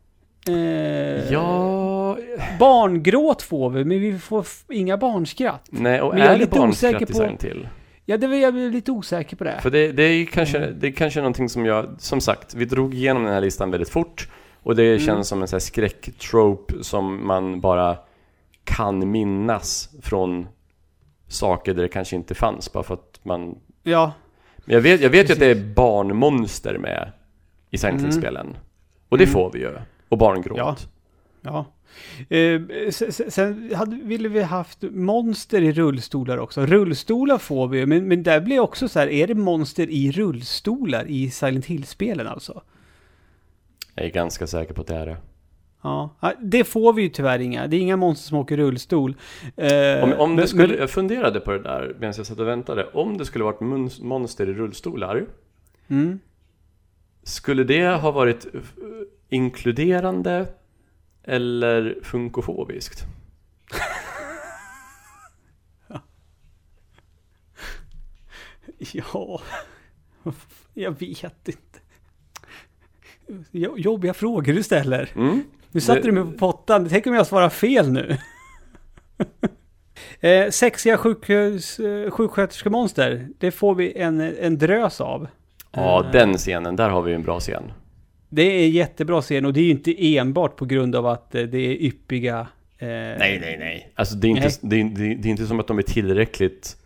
Eh, Ja... Barngråt får vi, men vi får inga barnskratt. Nej, och Men jag är är det barnskratt på- till? Ja, det var jag blev lite osäker på det. För det, det är kanske, det är kanske någonting som jag, som sagt, vi drog igenom den här listan väldigt fort. Och det Mm. känns som en sån här skräcktrope som man bara kan minnas från saker där det kanske inte fanns, bara för att man... Ja, jag vet, jag vet ju att det är barnmonster med i Silent Hill-spelen. Och det får vi ju. Och barngråt. Mm. Ja. ja. Eh, sen sen- hade, ville vi haft monster i rullstolar också. Rullstolar får vi men, men där blir också så här, är det monster i rullstolar i Silent Hill-spelen alltså? Jag är ganska säker på att det är det. Ja, Ja, det får vi ju tyvärr inga. Det är inga monster som åker rullstol. Eh, Om, om det skulle, men- jag funderade på det där medan jag satt och väntade. Om det skulle varit monster i rullstolar. Mm. Skulle det ha varit eh, inkluderande eller funkofobiskt? [laughs] Ja, [laughs] jag vet inte. Jo- Jobbiga frågor du ställer. Mm. Nu satte Det- du mig på pottan. Tänk om jag svarar fel nu. [laughs] eh, sexiga eh, sjuksköterskemonster. Det får vi en, en drös av. Ja, Eh, den scenen. Där har vi en bra scen. Det är jättebra scen och det är ju inte enbart på grund av att eh, det är yppiga... Eh, Nej, nej, nej. Alltså det är, inte, Nej. det är det är inte som att de är tillräckligt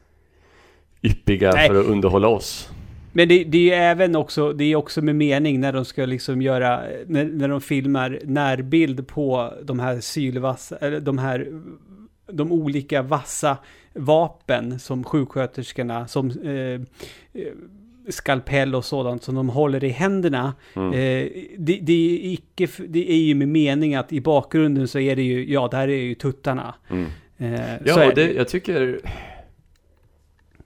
yppiga Nej. för att underhålla oss. Men det, det är ju även också, det är också med mening när de ska liksom göra, när, när de filmar närbild på de här sylvassa, eller de här, de olika vassa vapen som sjuksköterskorna, som eh, eh, skalpell och sådant som de håller i händerna. Mm. Eh, det, det, är icke, det är ju med mening att i bakgrunden så är det ju, ja, där är ju tuttarna. Mm. Eh, Ja, och det, jag tycker...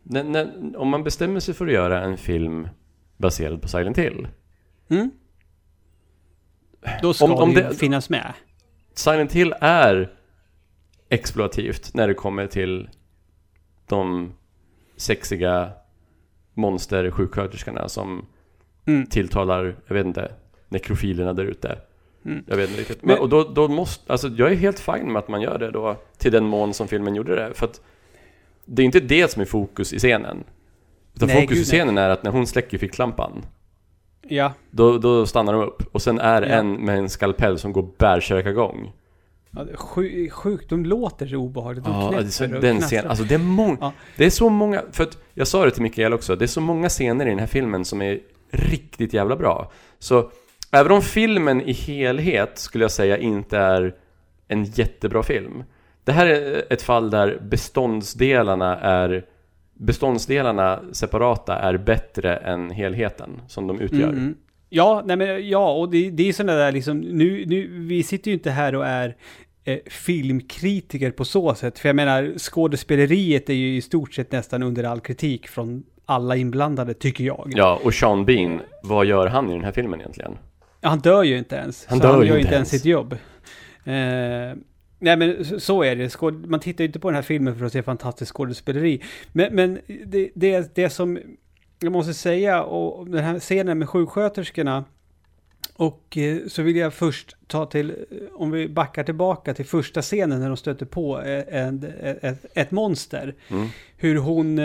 När, när, om man bestämmer sig för att göra en film baserad på Silent Hill. Mm. Då ska Om- om det, det- finnas med. Silent Hill är exploativt när det kommer till de sexiga monstersjuksköterskorna som Mm. tilltalar, jag vet inte, nekrofilerna där ute. Mm. Jag vet inte riktigt. Men- och då, då måste, alltså jag är helt fine med att man gör det då, till den mån som filmen gjorde det. För att det är inte det som är fokus i scenen. Utan Nej, fokus i gud, nej. scenen är att när hon släcker ficklampan, Ja, då, då stannar de upp. Och sen är Ja. en med en skalpell som går bärsärkagång. Ja, sjukt, de låter så obehagligt. De Ja, det är så, knäpper och den scenen. Alltså det är många, Ja. det är så många, för att jag sa det till Mikael också, det är så många scener i den här filmen som är riktigt jävla bra. Så även om filmen i helhet skulle jag säga inte är en jättebra film. Det här är ett fall där beståndsdelarna är beståndsdelarna separata är bättre än helheten som de utgör. Mm. Ja, nej men ja, och det, det är sådana där liksom, nu, nu, vi sitter ju inte här och är eh, filmkritiker på så sätt. För jag menar, skådespeleriet är ju i stort sett nästan under all kritik från alla inblandade, tycker jag. Ja, och Sean Bean, vad gör han i den här filmen egentligen? Han dör ju inte ens. Han så dör han ju gör inte inte ens ens. sitt jobb. Eh, Nej men så- är det. Man tittar ju inte på den här filmen för att se fantastisk skådespeleri. Men, men det, det, det som jag måste säga, och den här scenen med sjuksköterskorna. Och eh, så vill jag först ta till, eh, om vi backar tillbaka till första scenen när de stöter på eh, en, ett, ett monster. Mm. Hur hon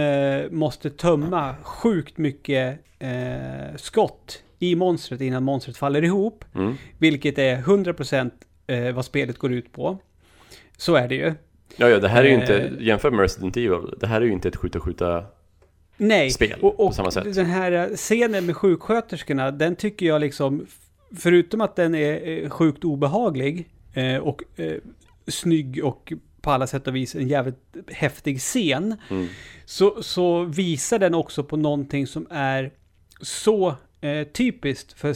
måste tömma sjukt mycket eh, skott i monstret innan monstret faller ihop. Mm. Vilket är 100% eh, vad spelet går ut på. Så är det ju. Ja, ja, det här är ju Eh. inte, jämför med Resident Evil, det här är ju inte ett skjuta-skjuta Nej, spel och, och på samma sätt. den här eh, scenen med sjuksköterskorna, den tycker jag liksom, förutom att den är eh, sjukt obehaglig eh, och eh, snygg och på alla sätt och vis en jävligt häftig scen, Mm. så, så visar den också på någonting som är så eh, typiskt för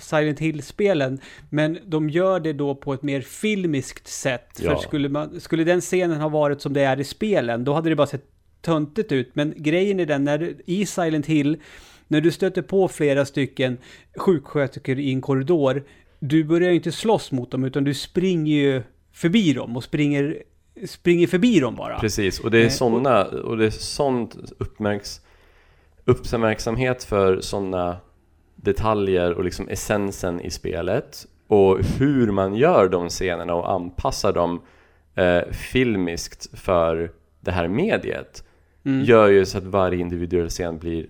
Silent, Hill-spelen, men de gör det då på ett mer filmiskt sätt. Ja. För skulle, man, skulle den scenen ha varit som det är i spelen, då hade det bara sett töntigt ut. Men grejen är den, när du, i Silent Hill, när du stöter på flera stycken sjuksköterskor i en korridor, du börjar ju inte slåss mot dem, utan du springer ju förbi dem och springer, springer förbi dem bara. Precis, och det är Eh, sådana, och det är sånt uppmärks, uppmärksamhet för sådana detaljer och liksom essensen i spelet och hur man gör de scenerna och anpassar dem eh, filmiskt för det här mediet Mm. gör ju så att varje individuell scen blir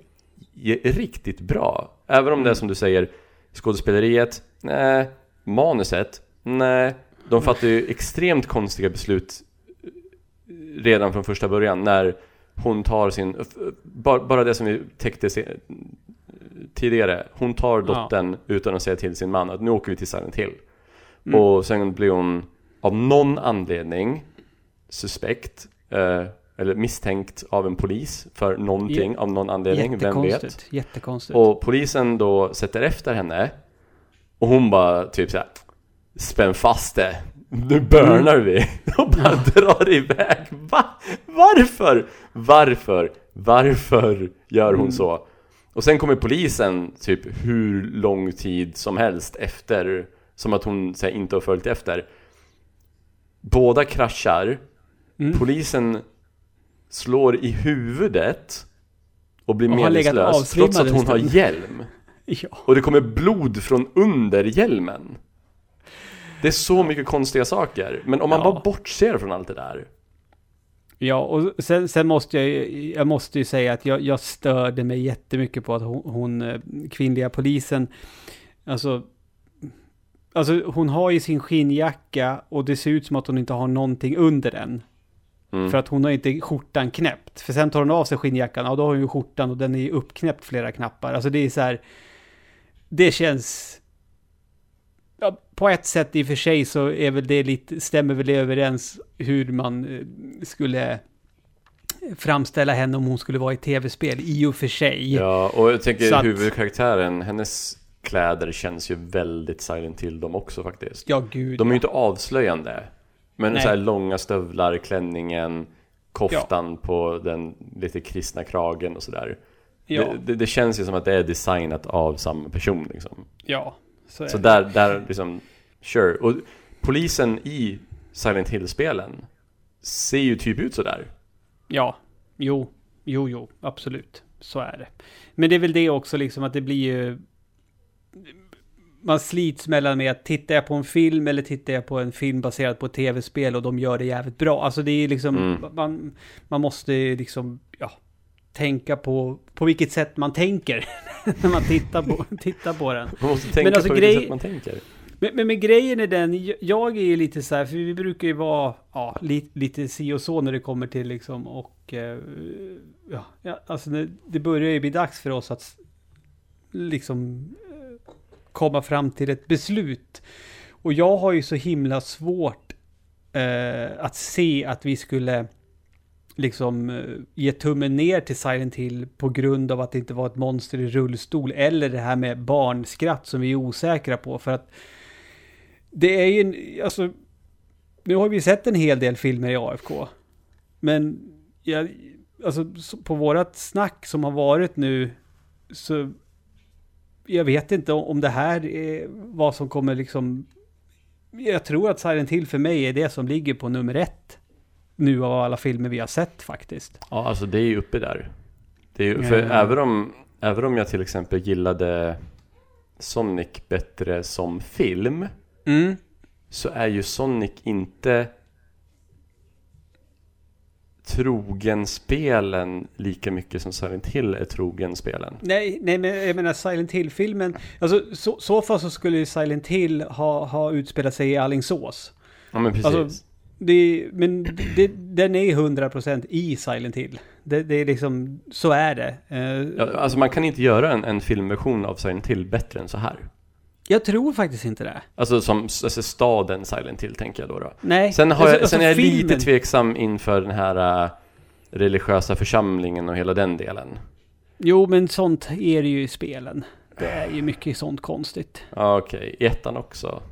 riktigt bra. Även om det är som du säger, skådespeleriet, nej, manuset, nej, de fattar ju extremt konstiga beslut redan från första början när hon tar sin, bara, det som vi täckte tidigare, hon tar Ja. dottern utan att säga till sin man att nu åker vi till Silent Hill. Mm. Och sen blir hon av någon anledning suspekt, eh, eller misstänkt av en polis för någonting av någon anledning, vem vet? Jättekonstigt. Och polisen då sätter efter henne och hon bara typ såhär Spänn fast det, nu börnar vi [laughs] och bara drar iväg Va? Varför? Varför? Varför gör hon Mm. så? Och sen kommer polisen typ hur lång tid som helst efter Som att hon här, inte har följt efter Båda kraschar Mm. Polisen slår i huvudet och blir Och medvetslös trots att hon har hjälm. [laughs] Ja. Och det kommer blod från under hjälmen. Det är så mycket konstiga saker. Men om man Ja. bara bortser från allt det där. Ja, och sen, sen måste jag, jag måste ju säga att jag, jag störde mig jättemycket på att hon, hon eh, kvinnliga polisen, alltså, alltså hon har ju sin skinnjacka och det ser ut som att hon inte har någonting under den. Mm. För att hon har inte skjortan knäppt. För sen tar hon av sig skinnjackan och då har hon ju skjortan och den är ju uppknäppt flera knappar. Alltså det är så här, det känns... Ja, på ett sätt i och för sig så är väl det lite, stämmer väl det överens hur man eh, skulle framställa henne om hon skulle vara i tv-spel i och för sig. Ja, och jag tänker att- huvudkaraktären, hennes kläder känns ju väldigt silent till dem också faktiskt. Ja, gud. De är ju ja. inte avslöjande. Men Nej. så här långa stövlar, klänningen, koftan på den lite kristna kragen och sådär. Ja, Det, det, det känns ju som att det är designat av samma person liksom. ja. Så, Så där, där liksom, sure. Och polisen i Silent Hill-spelen ser ju typ ut sådär. Ja, jo, jo, jo, absolut. Så är det. Men det är väl det också liksom att det blir ju... Man slits mellan med att tittar jag på en film eller tittar jag på en film baserad på tv-spel och de gör det jävligt bra. Alltså det är liksom, Mm. man, man måste liksom, tänka på, på vilket sätt man tänker [laughs] när man tittar på, [laughs] tittar på den. Man måste tänka alltså på vilket grej- sätt man tänker. Men, men, men grejen är den, jag- är ju lite så här, för vi brukar ju vara ja, lite, lite si och så när det kommer till liksom och eh, ja, ja, alltså det, det börjar ju bli dags för oss att liksom eh, komma fram till ett beslut. Och jag har ju så himla svårt eh, att se att vi skulle liksom eh, ge tummen ner till Silent Hill på grund av att det inte var ett monster i rullstol eller det här med barnskratt som vi är osäkra på för att det är ju en, alltså nu har vi sett en hel del filmer i AFK men jag, alltså på vårat snack som har varit nu så jag vet inte om det här är vad som kommer liksom jag tror att Silent Hill för mig är det som ligger på nummer ett. Nu av alla filmer vi har sett faktiskt. Ja, alltså det är ju uppe där. Det är ju, för Ja. även, om, även om jag till exempel gillade Sonic bättre som film Mm. så är ju Sonic inte trogen spelen lika mycket som Silent Hill är trogen spelen. Nej, nej, men jag menar Silent Hill-filmen. Alltså, så, så fall så skulle Silent Hill ha, ha utspelat sig i Allingsås. Ja men precis. Alltså, Det, men det, den är 100% i Silent Hill. Det, det är liksom, så är det. Eh, ja, alltså man kan inte göra en, en filmversion av Silent Hill bättre än så här. Jag tror faktiskt inte det. Alltså som alltså staden Silent Hill tänker jag då. då. Nej. Sen, har alltså- jag, sen är jag alltså lite filmen- tveksam inför den här äh, religiösa församlingen och hela den delen. Jo, men sånt är det ju i spelen. Det är ju mycket sånt konstigt. Ja, Okej, i ettan också.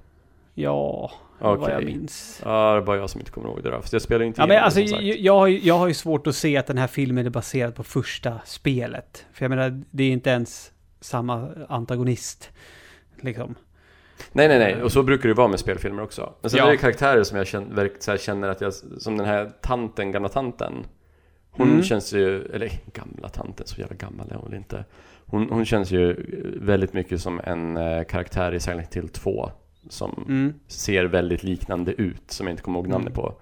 Ja, vad jag minns. Ja, det är bara jag som inte kommer ihåg det då. För jag spelar inte Ja, men alltså, jag, jag, har ju, jag har ju svårt att se att den här filmen är baserad på första spelet. För jag menar, det är inte ens samma antagonist. Liksom. Nej, nej, nej. Och så brukar det vara med spelfilmer också. Men sen Ja. är det karaktärer som jag känner, känner att jag, som den här tanten, gamla tanten. Hon Mm. känns ju, eller gamla tanten, så jävla gammal är hon inte. Hon, hon känns ju väldigt mycket som en eh, karaktär i Silent Hill 2. Som Mm. ser väldigt liknande ut, som jag inte kommer ihåg namnet Mm. på.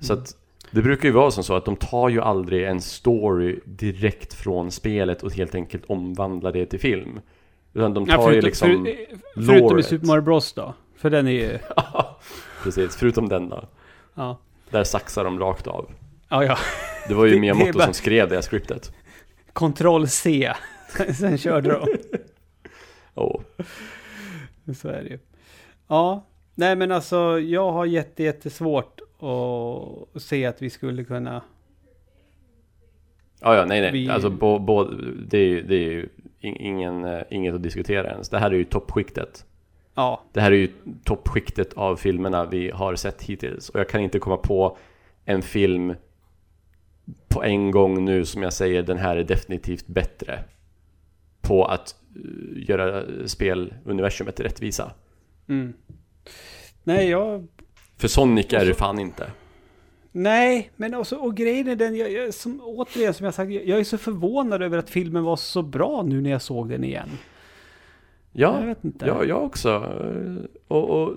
Så att det brukar ju vara som så att de tar ju aldrig en story direkt från spelet och helt enkelt omvandlar det till film. Utan de tar Ja, ju förutom, liksom... för, förutom i. Super Mario Bros då. För den är ju... [laughs] Precis, förutom den då. Ja, Där saxar de rakt av. ja. ja. Det var ju Miyamoto bara- som skrev det här skriptet. Ctrl C. [laughs] Sen körde de. Oh. Så är det ju. Ja, nej men alltså jag har jätte, jättesvårt att se att vi skulle kunna... Ja, ja, nej, nej. Vi- Alltså, bo, bo, det, är, ju- det är ju in- ingen, eh, inget att diskutera ens. Det här är ju toppskiktet. Ja, Det här är ju toppskiktet av filmerna vi har sett hittills. Och jag kan inte komma på en film på en gång nu som jag säger den här är definitivt bättre. På att eh, göra speluniversumet rättvisa. Mm. Nej, jag... För Sonic är det fan inte. Nej, men också, och grejen är den, jag, jag, som, återigen som jag sagt, jag, jag är så förvånad över att filmen var så bra nu när jag såg den igen. Ja, Jag vet inte. Ja, jag också. Och, och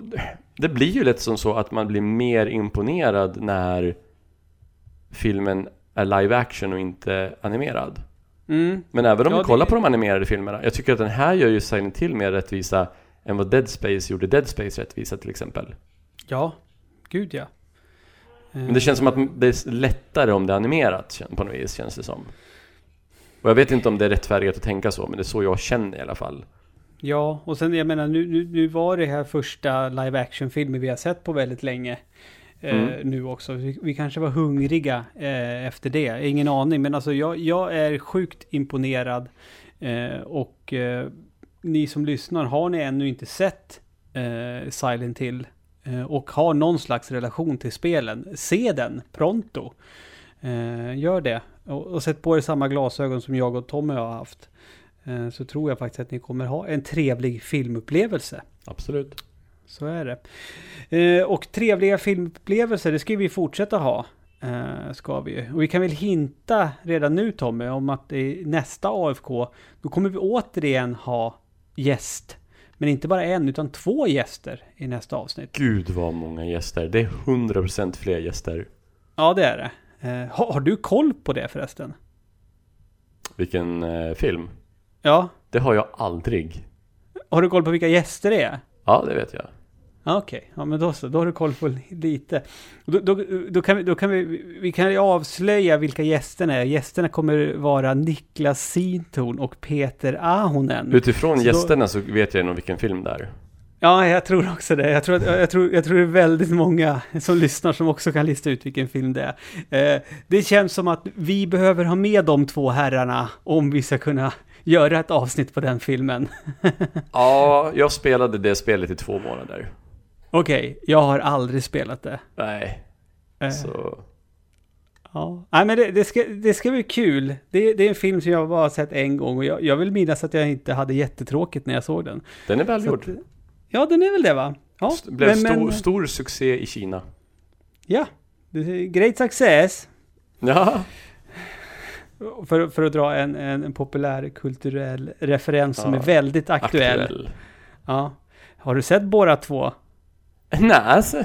det blir ju lätt som så att man blir mer imponerad när filmen är live action och inte animerad. Mm. Men även om Ja, vi kollar det- på de animerade filmerna, jag tycker att den här gör ju Silent Hill mer rättvisa än vad Dead Space gjorde Dead Space rättvisa till exempel. Ja, gud ja. Men det känns som att det är lättare om det är animerat på något vis, känns det som. Och jag vet inte om det är rättfärdigt att tänka så, men det är så jag känner i alla fall. Ja, och sen jag menar nu, nu, nu var det här första live action-filmen vi har sett på väldigt länge. Eh, Mm. nu också. Vi, vi kanske var hungriga eh, efter det. Ingen aning, men alltså jag, jag är sjukt imponerad. Eh, och eh, ni som lyssnar, har ni ännu inte sett eh, Silent Hill eh, och har någon slags relation till spelen, se den pronto. Eh, gör det. Och, och sätt på er samma glasögon som jag och Tommy har haft. Eh, så tror jag faktiskt att ni kommer ha en trevlig filmupplevelse. Absolut. Så är det. Eh, och trevliga filmupplevelser, det ska vi fortsätta ha. Eh, ska vi. Och vi kan väl hinta redan nu Tommy om att i nästa AFK, då kommer vi återigen ha gäst. Men inte bara en, utan två gäster i nästa avsnitt. Gud vad många gäster. Det är 100% fler gäster. Ja, det är det. Eh, har, har du koll på det förresten? Vilken eh, film. Ja. Det har jag aldrig. Har du koll på vilka gäster det är? Ja, det vet jag. Okej, ja men då så, då har du koll på lite. Då, då, då, kan vi, då kan vi, vi kan avslöja vilka gästerna är. Gästerna kommer vara Niklas Sintorn och Peter Ahonen. Utifrån Så då- gästerna så vet jag nog vilken film det är. Ja, jag tror också det. Jag tror, att, jag, tror, jag tror det är väldigt många som lyssnar som också kan lista ut vilken film det är. Eh, det känns som att vi behöver ha med de två herrarna om vi ska kunna göra ett avsnitt på den filmen. [laughs] Ja, jag spelade det spelet i två månader. Okej, jag har aldrig spelat det. Nej, Eh, så... Ja, Nej, men det, det, ska, det ska bli kul. Det, det är en film som jag bara har sett en gång och jag, jag vill minnas att jag inte hade jättetråkigt när jag såg den. Den är välgjord. ja, den är väl det va? Ja, St- Blev men, stor, men, stor succé i Kina. ja. Det Great success. Ja. För, för att dra en, en, en populär kulturell referens som Ja, är väldigt aktuell. Ja. Har du sett Båda två? Nej, alltså. [laughs]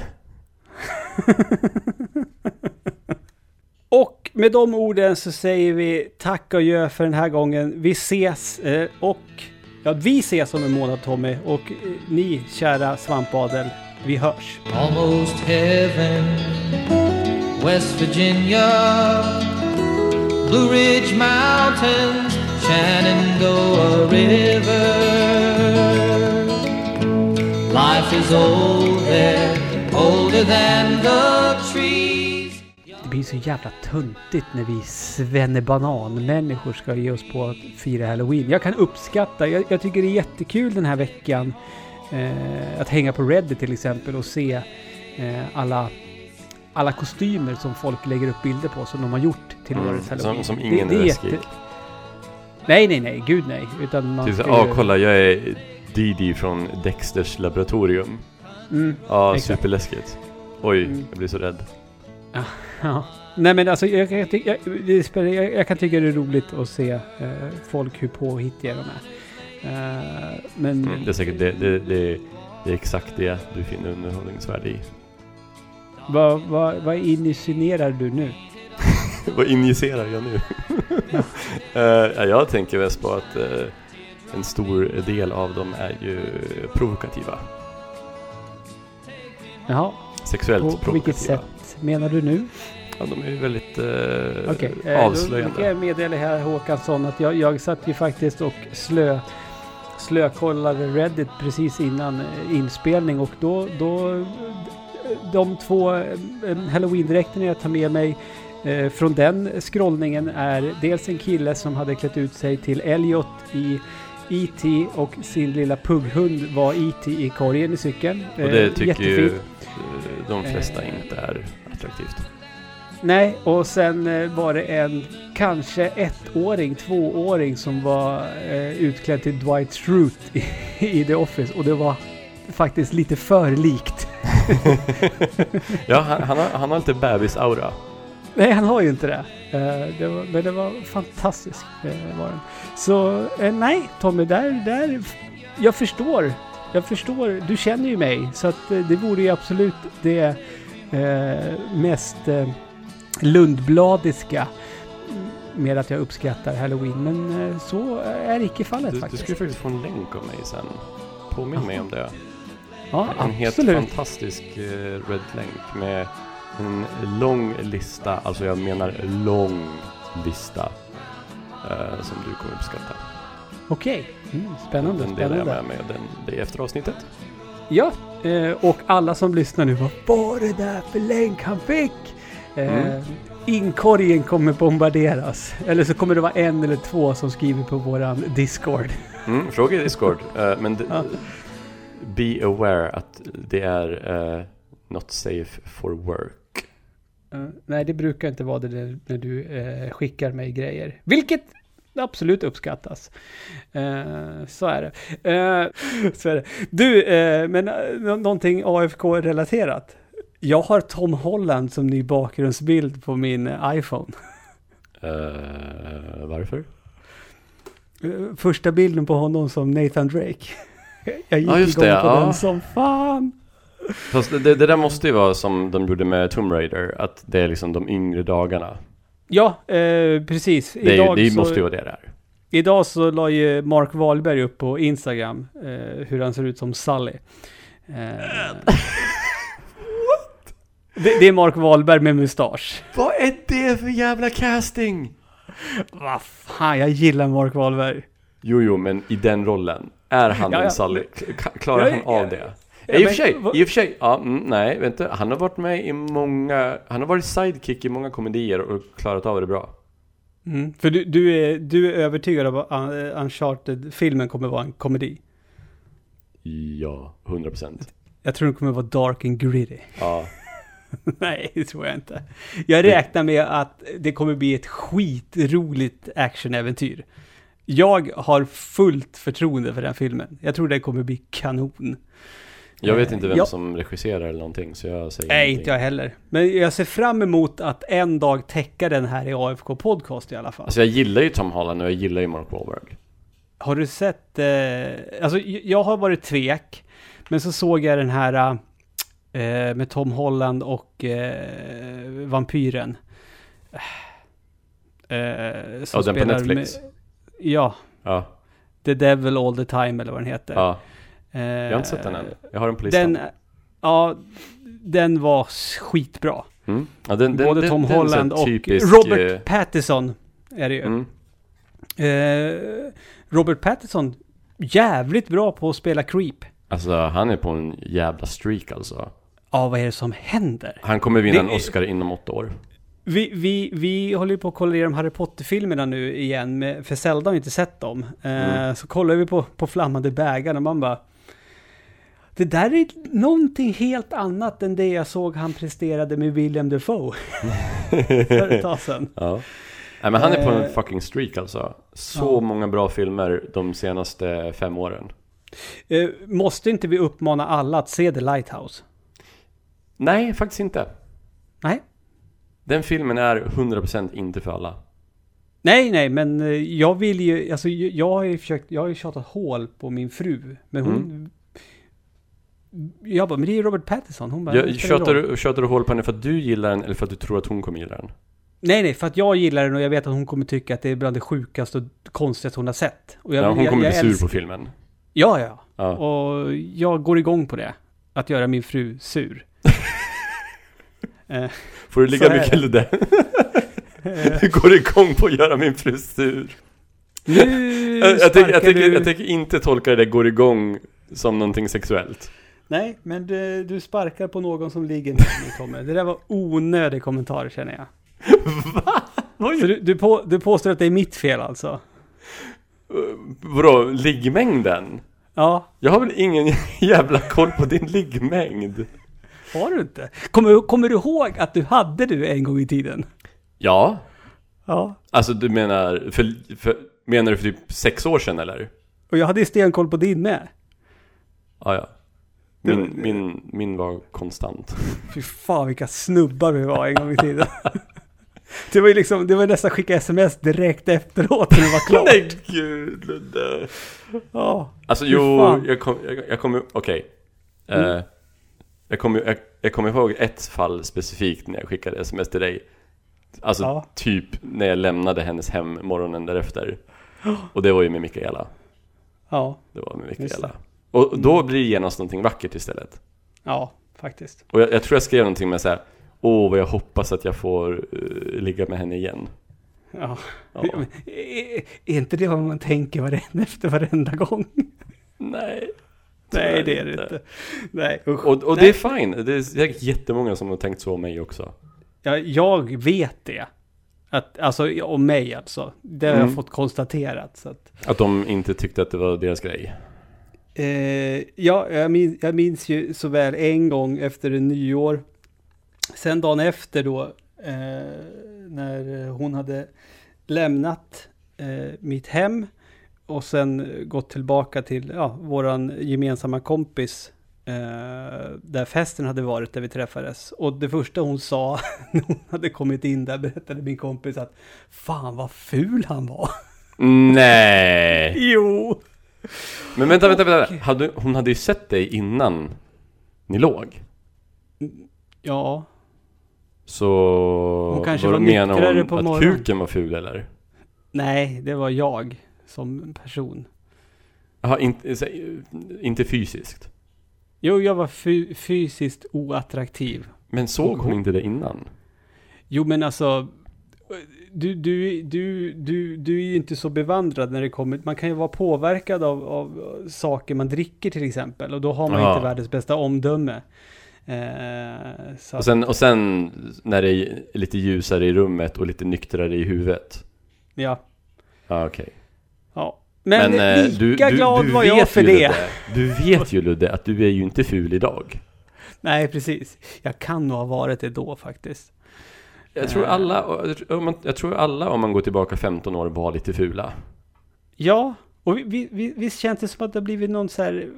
Och med de orden så säger vi tack och gör för den här gången. Vi ses eh, och ja, vi ses om en månad Tommy och eh, ni kära svampadel, vi hörs. Almost heaven, West Virginia, Blue Ridge Mountains, Shenandoah River. Det blir så jävla töntigt när vi svennebanan-människor ska ge oss på att fira halloween. Jag kan uppskatta, jag, jag tycker det är jättekul den här veckan eh, att hänga på Reddit till exempel och se eh, alla, alla kostymer som folk lägger upp bilder på som de har gjort till Mm, årets halloween. som, som ingen är läskig. Nej, nej, nej, gud nej. Utan man Typ såhär, ju- ah kolla jag är Didi från Dexters laboratorium. Mm, Ja, Exakt. superläskigt. Oj, Mm. jag blir så rädd. ja. Nej men alltså jag, jag, jag, jag, kan tycka det är roligt att se eh, folk hur påhittiga de är. Eh, men Mm, det är säkert det, det, det, det är exakt det du finner underhållningsvärde i. vad, vad, vad insinuerar du nu? [laughs] Vad injicerar jag nu? [laughs] Ja, jag tänker mest på att eh, en stor del av dem är ju provokativa. Jaha, Sexuellt på, på vilket provokativa. sätt menar du nu? Ja, de är ju väldigt eh, Okej, eh, då kan avslöjande. jag meddela här Håkansson att jag, jag satt ju faktiskt och slö slökollade Reddit precis innan eh, inspelning och då, då de två eh, halloween-dräkterna jag tar med mig eh, från den scrollningen är dels en kille som hade klätt ut sig till Elliot i E.T. och sin lilla pugghund var E.T. i korgen i cykeln. Och det Eh, tycker ju jättefint. eh, de flesta Eh. inte är attraktivt. Nej, och sen var det en kanske ettåring, tvååring som var eh, utklädd till Dwight Schrute i, i The Office och det var faktiskt lite för likt. [laughs] ja, han, han, har, han har lite bebis-aura. Nej, han har ju inte det. Eh, det var, men det var fantastiskt. Var den. Så eh, nej, Tommy, där, där, jag förstår. Jag förstår. Du känner ju mig, så att det vore ju absolut det mest Lundbladiska med att jag uppskattar Halloween. Men så är icke fallet Du, du faktiskt. ska ju faktiskt få en länk av mig sen. Påminn mig om det. ja, En helt absolut. fantastisk eh, Red-länk med en lång lista, alltså jag menar lång lista, eh, som du kommer uppskatta. Okej, mm, spännande. Den delar jag med mig den, det efter avsnittet. Ja, eh, och alla som lyssnar nu, vad var det där för länk han fick? Eh, Mm. Inkorgen kommer bombarderas. Eller så kommer det vara en eller två som skriver på våran Discord. Mm, fråga i Discord, [laughs] eh, men Ja. be aware att det är eh, not safe for work. Eh, nej, det brukar inte vara det när du eh, skickar mig grejer. Vilket absolut uppskattas. Eh, så är det. Eh, så är det. Du, eh, men eh, nå- någonting AFK-relaterat. Jag har Tom Holland som ny bakgrundsbild på min iPhone. Eh, varför? Första bilden på honom som Nathan Drake. [laughs] Jag gick Ja, just igång det, på ja. den som fan. Fast det, det där måste ju vara som de gjorde med Tomb Raider, att det är liksom de yngre dagarna. Ja, eh, precis. Det, är, Idag ju- det så- måste ju vara det där. Idag så la ju Mark Wahlberg upp på Instagram eh, hur han ser ut som Sully. Eh, [laughs] det, det är Mark Wahlberg med mustasch. Vad är det för jävla casting? Vad fan, jag gillar Mark Wahlberg. Jo, jo, men i den rollen. Är han Ja, ja. en Sally? Klarar Ja, han av det? Ja, I och för sig, vad- i och för sig, ja, mm, nej, vänta. Han har varit med i många, han har varit sidekick i många komedier och klarat av det bra. Mm. För du, du, är, du är övertygad om att Un- Uncharted-filmen kommer vara en komedi? Ja, 100 procent. Jag tror den kommer vara dark and gritty. Ja. [laughs] Nej, det tror jag inte. Jag räknar med att det kommer bli ett skitroligt actionäventyr. Jag har fullt förtroende för den filmen. Jag tror det kommer bli kanon. Jag vet inte vem Ja. som regisserar eller någonting, så jag säger Nej, inte jag heller. Men jag ser fram emot att en dag täcka den här i AFK Podcast i alla fall. Alltså jag gillar ju Tom Holland och jag gillar ju Mark Wahlberg. Har du sett, eh, alltså jag har varit tvek, men så såg jag den här eh, med Tom Holland och eh, vampyren. Eh, Ja, den på Netflix. Med, ja, Ja, The Devil All The Time eller vad den heter. ja. Eh, Jag har inte sett den än. Jag har den på listan. Den, ja, den var skitbra. Mm. Ja, den, den, Både Tom Holland och typisk, Robert eh, Pattinson är det ju. Mm. Eh, Robert Pattinson, jävligt bra på att spela creep. Alltså han är på en jävla streak alltså. Ja, vad är det som händer? Han kommer vinna Det en Oscar inom åtta år. Vi, vi, vi håller ju på att kolla igenom Harry Potter-filmerna nu igen, med, för Zelda har inte sett dem. Eh, Mm. Så kollar vi på, på Flammande bägaren och man bara... Det där är någonting helt annat än det jag såg han presterade med William Defoe [laughs] för ett tag sedan. Ja. Nej men han är på en Eh, fucking streak alltså. Så ja. många bra filmer de senaste fem åren. Eh, måste inte vi uppmana alla att se The Lighthouse? Nej, faktiskt inte. Nej. Den filmen är 100% inte för alla. Nej, nej, men eh, jag vill ju, alltså jag jag har ju försökt, jag har ju tjatat hål på min fru, men hon... Mm. Jag bara, men det är ju Robert Pattinson. Hon bara, Jag, "Det spelar ingen tjatar, roll." du, hål på henne för att du gillar den eller för att du tror att hon kommer gilla den? Nej, nej, för att jag gillar den och jag vet att hon kommer tycka att det är bland det sjukaste och konstigaste hon har sett. Och jag, ja, hon jag, kommer jag bli sur på filmen. Ja, ja. Ja. Och jag går igång på det. Att göra min fru sur. [laughs] eh, Får du ligga mycket eller det? [laughs] Du går igång på att göra min fru sur. nu Jag, jag, tänker, jag, tänker, jag tänker inte tolka det där går igång som någonting sexuellt. Nej, men du, du sparkar på någon som ligger mig, Tommy. Det där var onödig kommentar, känner jag. [laughs] Va? Så du, du, på, du påstår att det är mitt fel alltså? Vadå, liggmängden? Ja, Jag har väl ingen [laughs] jävla koll på din liggmängd? har du inte? Kommer, kommer du ihåg att du hade du en gång i tiden? Ja. Ja. Alltså du menar, för, för, menar du för typ sex år sedan eller? Och jag hade ju stenkoll på din med. Ja, ja. Min, min, min var konstant. [laughs] Fy fan vilka snubbar vi var en gång i tiden. [laughs] Det var ju liksom, det var nästan skicka sms direkt efteråt när det var klart. [laughs] Nej gud Ludde. Ja. Alltså jo, fan. jag kommer, jag, jag kommer, okej. Eh, jag kommer jag, jag kommer ihåg ett fall specifikt när jag skickade sms till dig. Alltså Ja. typ när jag lämnade hennes hem morgonen därefter. [gasps] Och det var ju med Mikaela. Ja, Det var med Mikaela. Det. Och då blir det genast någonting vackert istället. ja, faktiskt. Och jag, jag tror jag skrev någonting med såhär Åh vad jag hoppas att jag får eh, ligga med henne igen. Ja. Ja. Men Är, är inte det vad man tänker varenda, efter varenda gång? Nej. Nej, det är det inte. Nej, usch. Och, och det Nej. är fine. Det är säkert jättemånga som har tänkt så om mig också. Ja, jag vet det. Att, alltså om mig alltså. Det har Mm. jag fått konstaterat. Så att, Att de inte tyckte att det var deras grej. Eh, ja, jag minns, jag minns ju så väl en gång efter en nyår. Sen dagen efter då, eh, när hon hade lämnat eh, mitt hem och sen gått tillbaka till ja, våran gemensamma kompis eh, där festen hade varit där vi träffades. Och det första hon sa [laughs] när hon hade kommit in där berättade min kompis att fan vad ful han var. Nej! [laughs] Jo! Men vänta, vänta, vänta. Hade, hon hade ju sett dig innan ni låg. Ja, Så... Hon kanske var menar hon? på att morgonen. kuken var ful eller? nej, det var jag som person. Jaha, inte, så- inte fysiskt. Jo, jag var fy- fysiskt oattraktiv. Men såg hon hon- inte det innan? Jo, men alltså, du, du, du, du, du är ju inte så bevandrad när det kommer. Man kan ju vara påverkad av, av saker man dricker till exempel. Och då har man Ja. inte världens bästa omdöme. Eh, Och sen, och sen när det är lite ljusare i rummet och lite nyktrare i huvudet. ja. Ja, okej. ja. Men, eh, lika glad var jag för det. Ludde, du vet ju Ludde att du är ju inte ful idag. Nej, precis. Jag kan nog ha varit det då faktiskt. Jag tror Eh. alla, om man, jag tror alla om man går tillbaka 15 år var lite fula. Ja, och vi, vi, vi, visst känns det som att det har blivit någon så här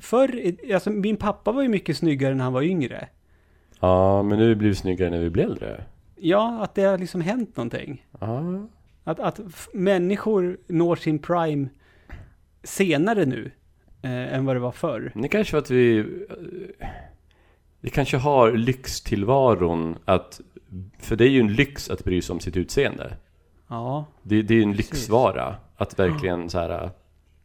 förr, alltså min pappa var ju mycket snyggare när han var yngre. Ja, men nu blir vi snyggare när vi blir äldre. Ja, att det har liksom hänt någonting. Ja. Att, att människor når sin prime senare nu eh, än vad det var förr. Det kanske för att vi... Vi kanske har lyxtillvaron att... För det är ju en lyx att bry sig om sitt utseende. Ja, Det, det är ju en Precis. lyxvara. Att verkligen så här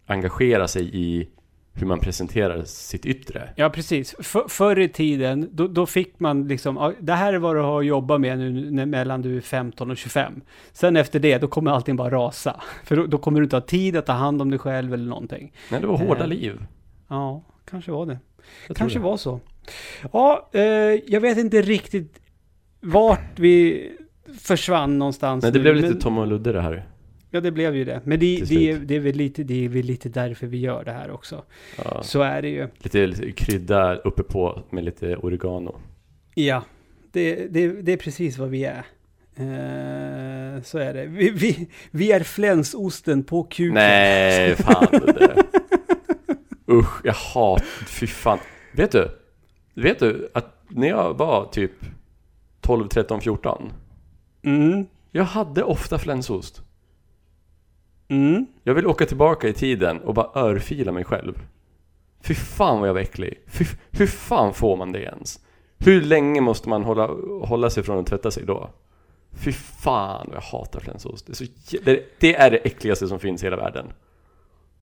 engagera sig i hur man presenterar sitt yttre. ja precis. För, förr i tiden, då, då fick man liksom, det här är vad du har att jobba med nu när, mellan du är 15 och 25. Sen efter det, då kommer allting bara rasa. [laughs] För då, då kommer du inte ha tid att ta hand om dig själv eller någonting. Nej, det var hårda Eh, liv. Ja, kanske var det. Jag Kanske det. var så. Ja, eh, jag vet inte riktigt vart vi försvann någonstans Nej, det nu, blev lite men- Tom och Ludde det här. Ja, det blev ju det. Men det, det, det, är väl lite, det är väl lite därför vi gör det här också. Ja. Så är det ju. Lite, lite krydda uppe på med lite oregano. Ja, det, det, det är precis vad vi är. Eh, så är det. Vi, vi, vi är flänsosten på kuken. Nej, fan Ludde. Usch, jag hat... Fy fan. Vet du? Vet du att när jag var typ 12, 13, 14. Mm, Jag hade ofta flänsost. mm. Jag vill åka tillbaka i tiden och bara örfila mig själv. Fy fan vad jag var äcklig. Fy, hur fan får man det ens? Hur länge måste man hålla, hålla sig från att tvätta sig då? Fy fan vad jag hatar flänsost. Det är, så, det, det är det äckligaste som finns i hela världen.